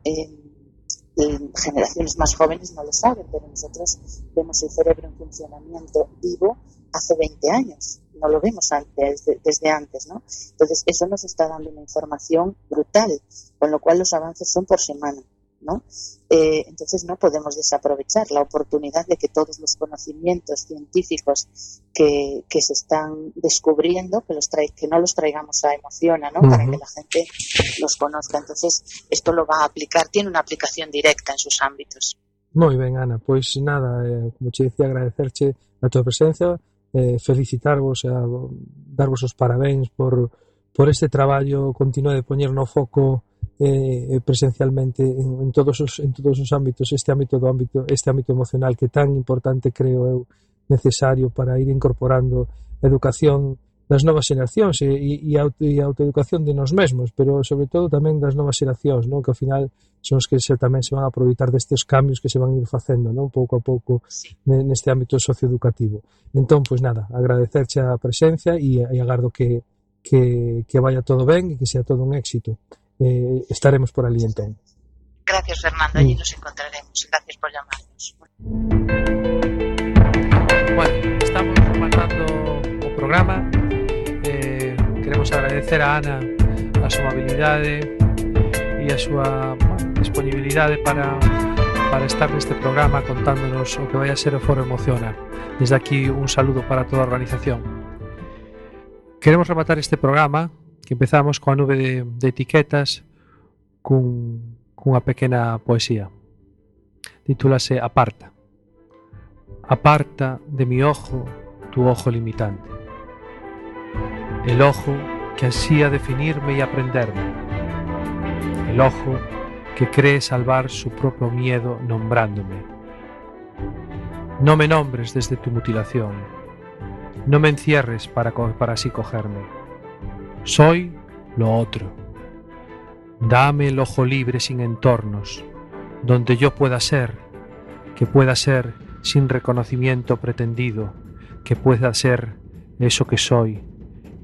generaciones más jóvenes no lo saben, pero nosotros vemos el cerebro en funcionamiento vivo hace 20 años no lo vemos antes, desde, desde antes, ¿no? Entonces, eso nos está dando una información brutal, con lo cual los avances son por semana, ¿no? Eh, entonces, no podemos desaprovechar la oportunidad de que todos los conocimientos científicos que, que se están descubriendo, que, los trae, que no los traigamos a Emociona, ¿no? Uh -huh. Para que la gente los conozca. Entonces, esto lo va a aplicar, tiene una aplicación directa en sus ámbitos. Moi ben, Ana, pois nada, eh, como te decía, agradecerche a tua presencia, eh, felicitarvos e a darvos os parabéns por, por este traballo. Continuo de poñer no foco eh, presencialmente en, en, todos os, en todos os ámbitos este ámbito do ámbito este ámbito emocional que tan importante creo eu necesario para ir incorporando educación das novas xeracións e, e, auto, e a autoeducación de nos mesmos, pero sobre todo tamén das novas xeracións, non? que ao final son os que se, tamén se van a aproveitar destes cambios que se van ir facendo non? pouco a pouco neste ámbito socioeducativo. Entón, pois nada, agradecerche a presencia e, e agardo que, que, que vaya todo ben e que sea todo un éxito. Eh, estaremos por ali entón. Gracias, Fernando, mm. e nos encontraremos. Gracias por llamarnos. Bueno, estamos rematando o programa queremos agradecer a Ana a súa habilidade e a súa ah, disponibilidade para, para estar neste programa contándonos o que vai a ser o Foro Emociona. Desde aquí un saludo para toda a organización. Queremos rematar este programa que empezamos coa nube de, de etiquetas cun, cunha pequena poesía. Titúlase Aparta. Aparta de mi ojo tu ojo limitante. El ojo que ansía definirme y aprenderme, el ojo que cree salvar su propio miedo nombrándome. No me nombres desde tu mutilación, no me encierres para, para así cogerme. Soy lo otro. Dame el ojo libre sin entornos, donde yo pueda ser, que pueda ser sin reconocimiento pretendido, que pueda ser eso que soy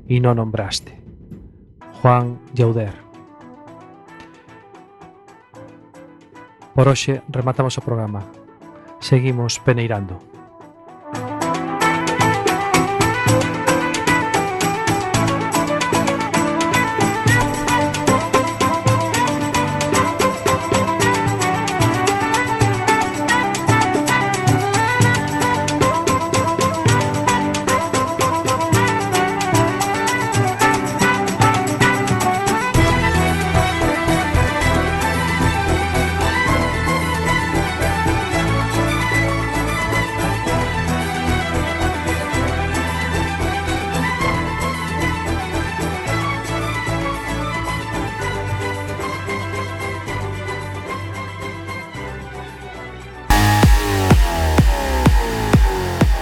y no nombraste. Juan Llauder. Por hoxe rematamos o programa. Seguimos peneirando.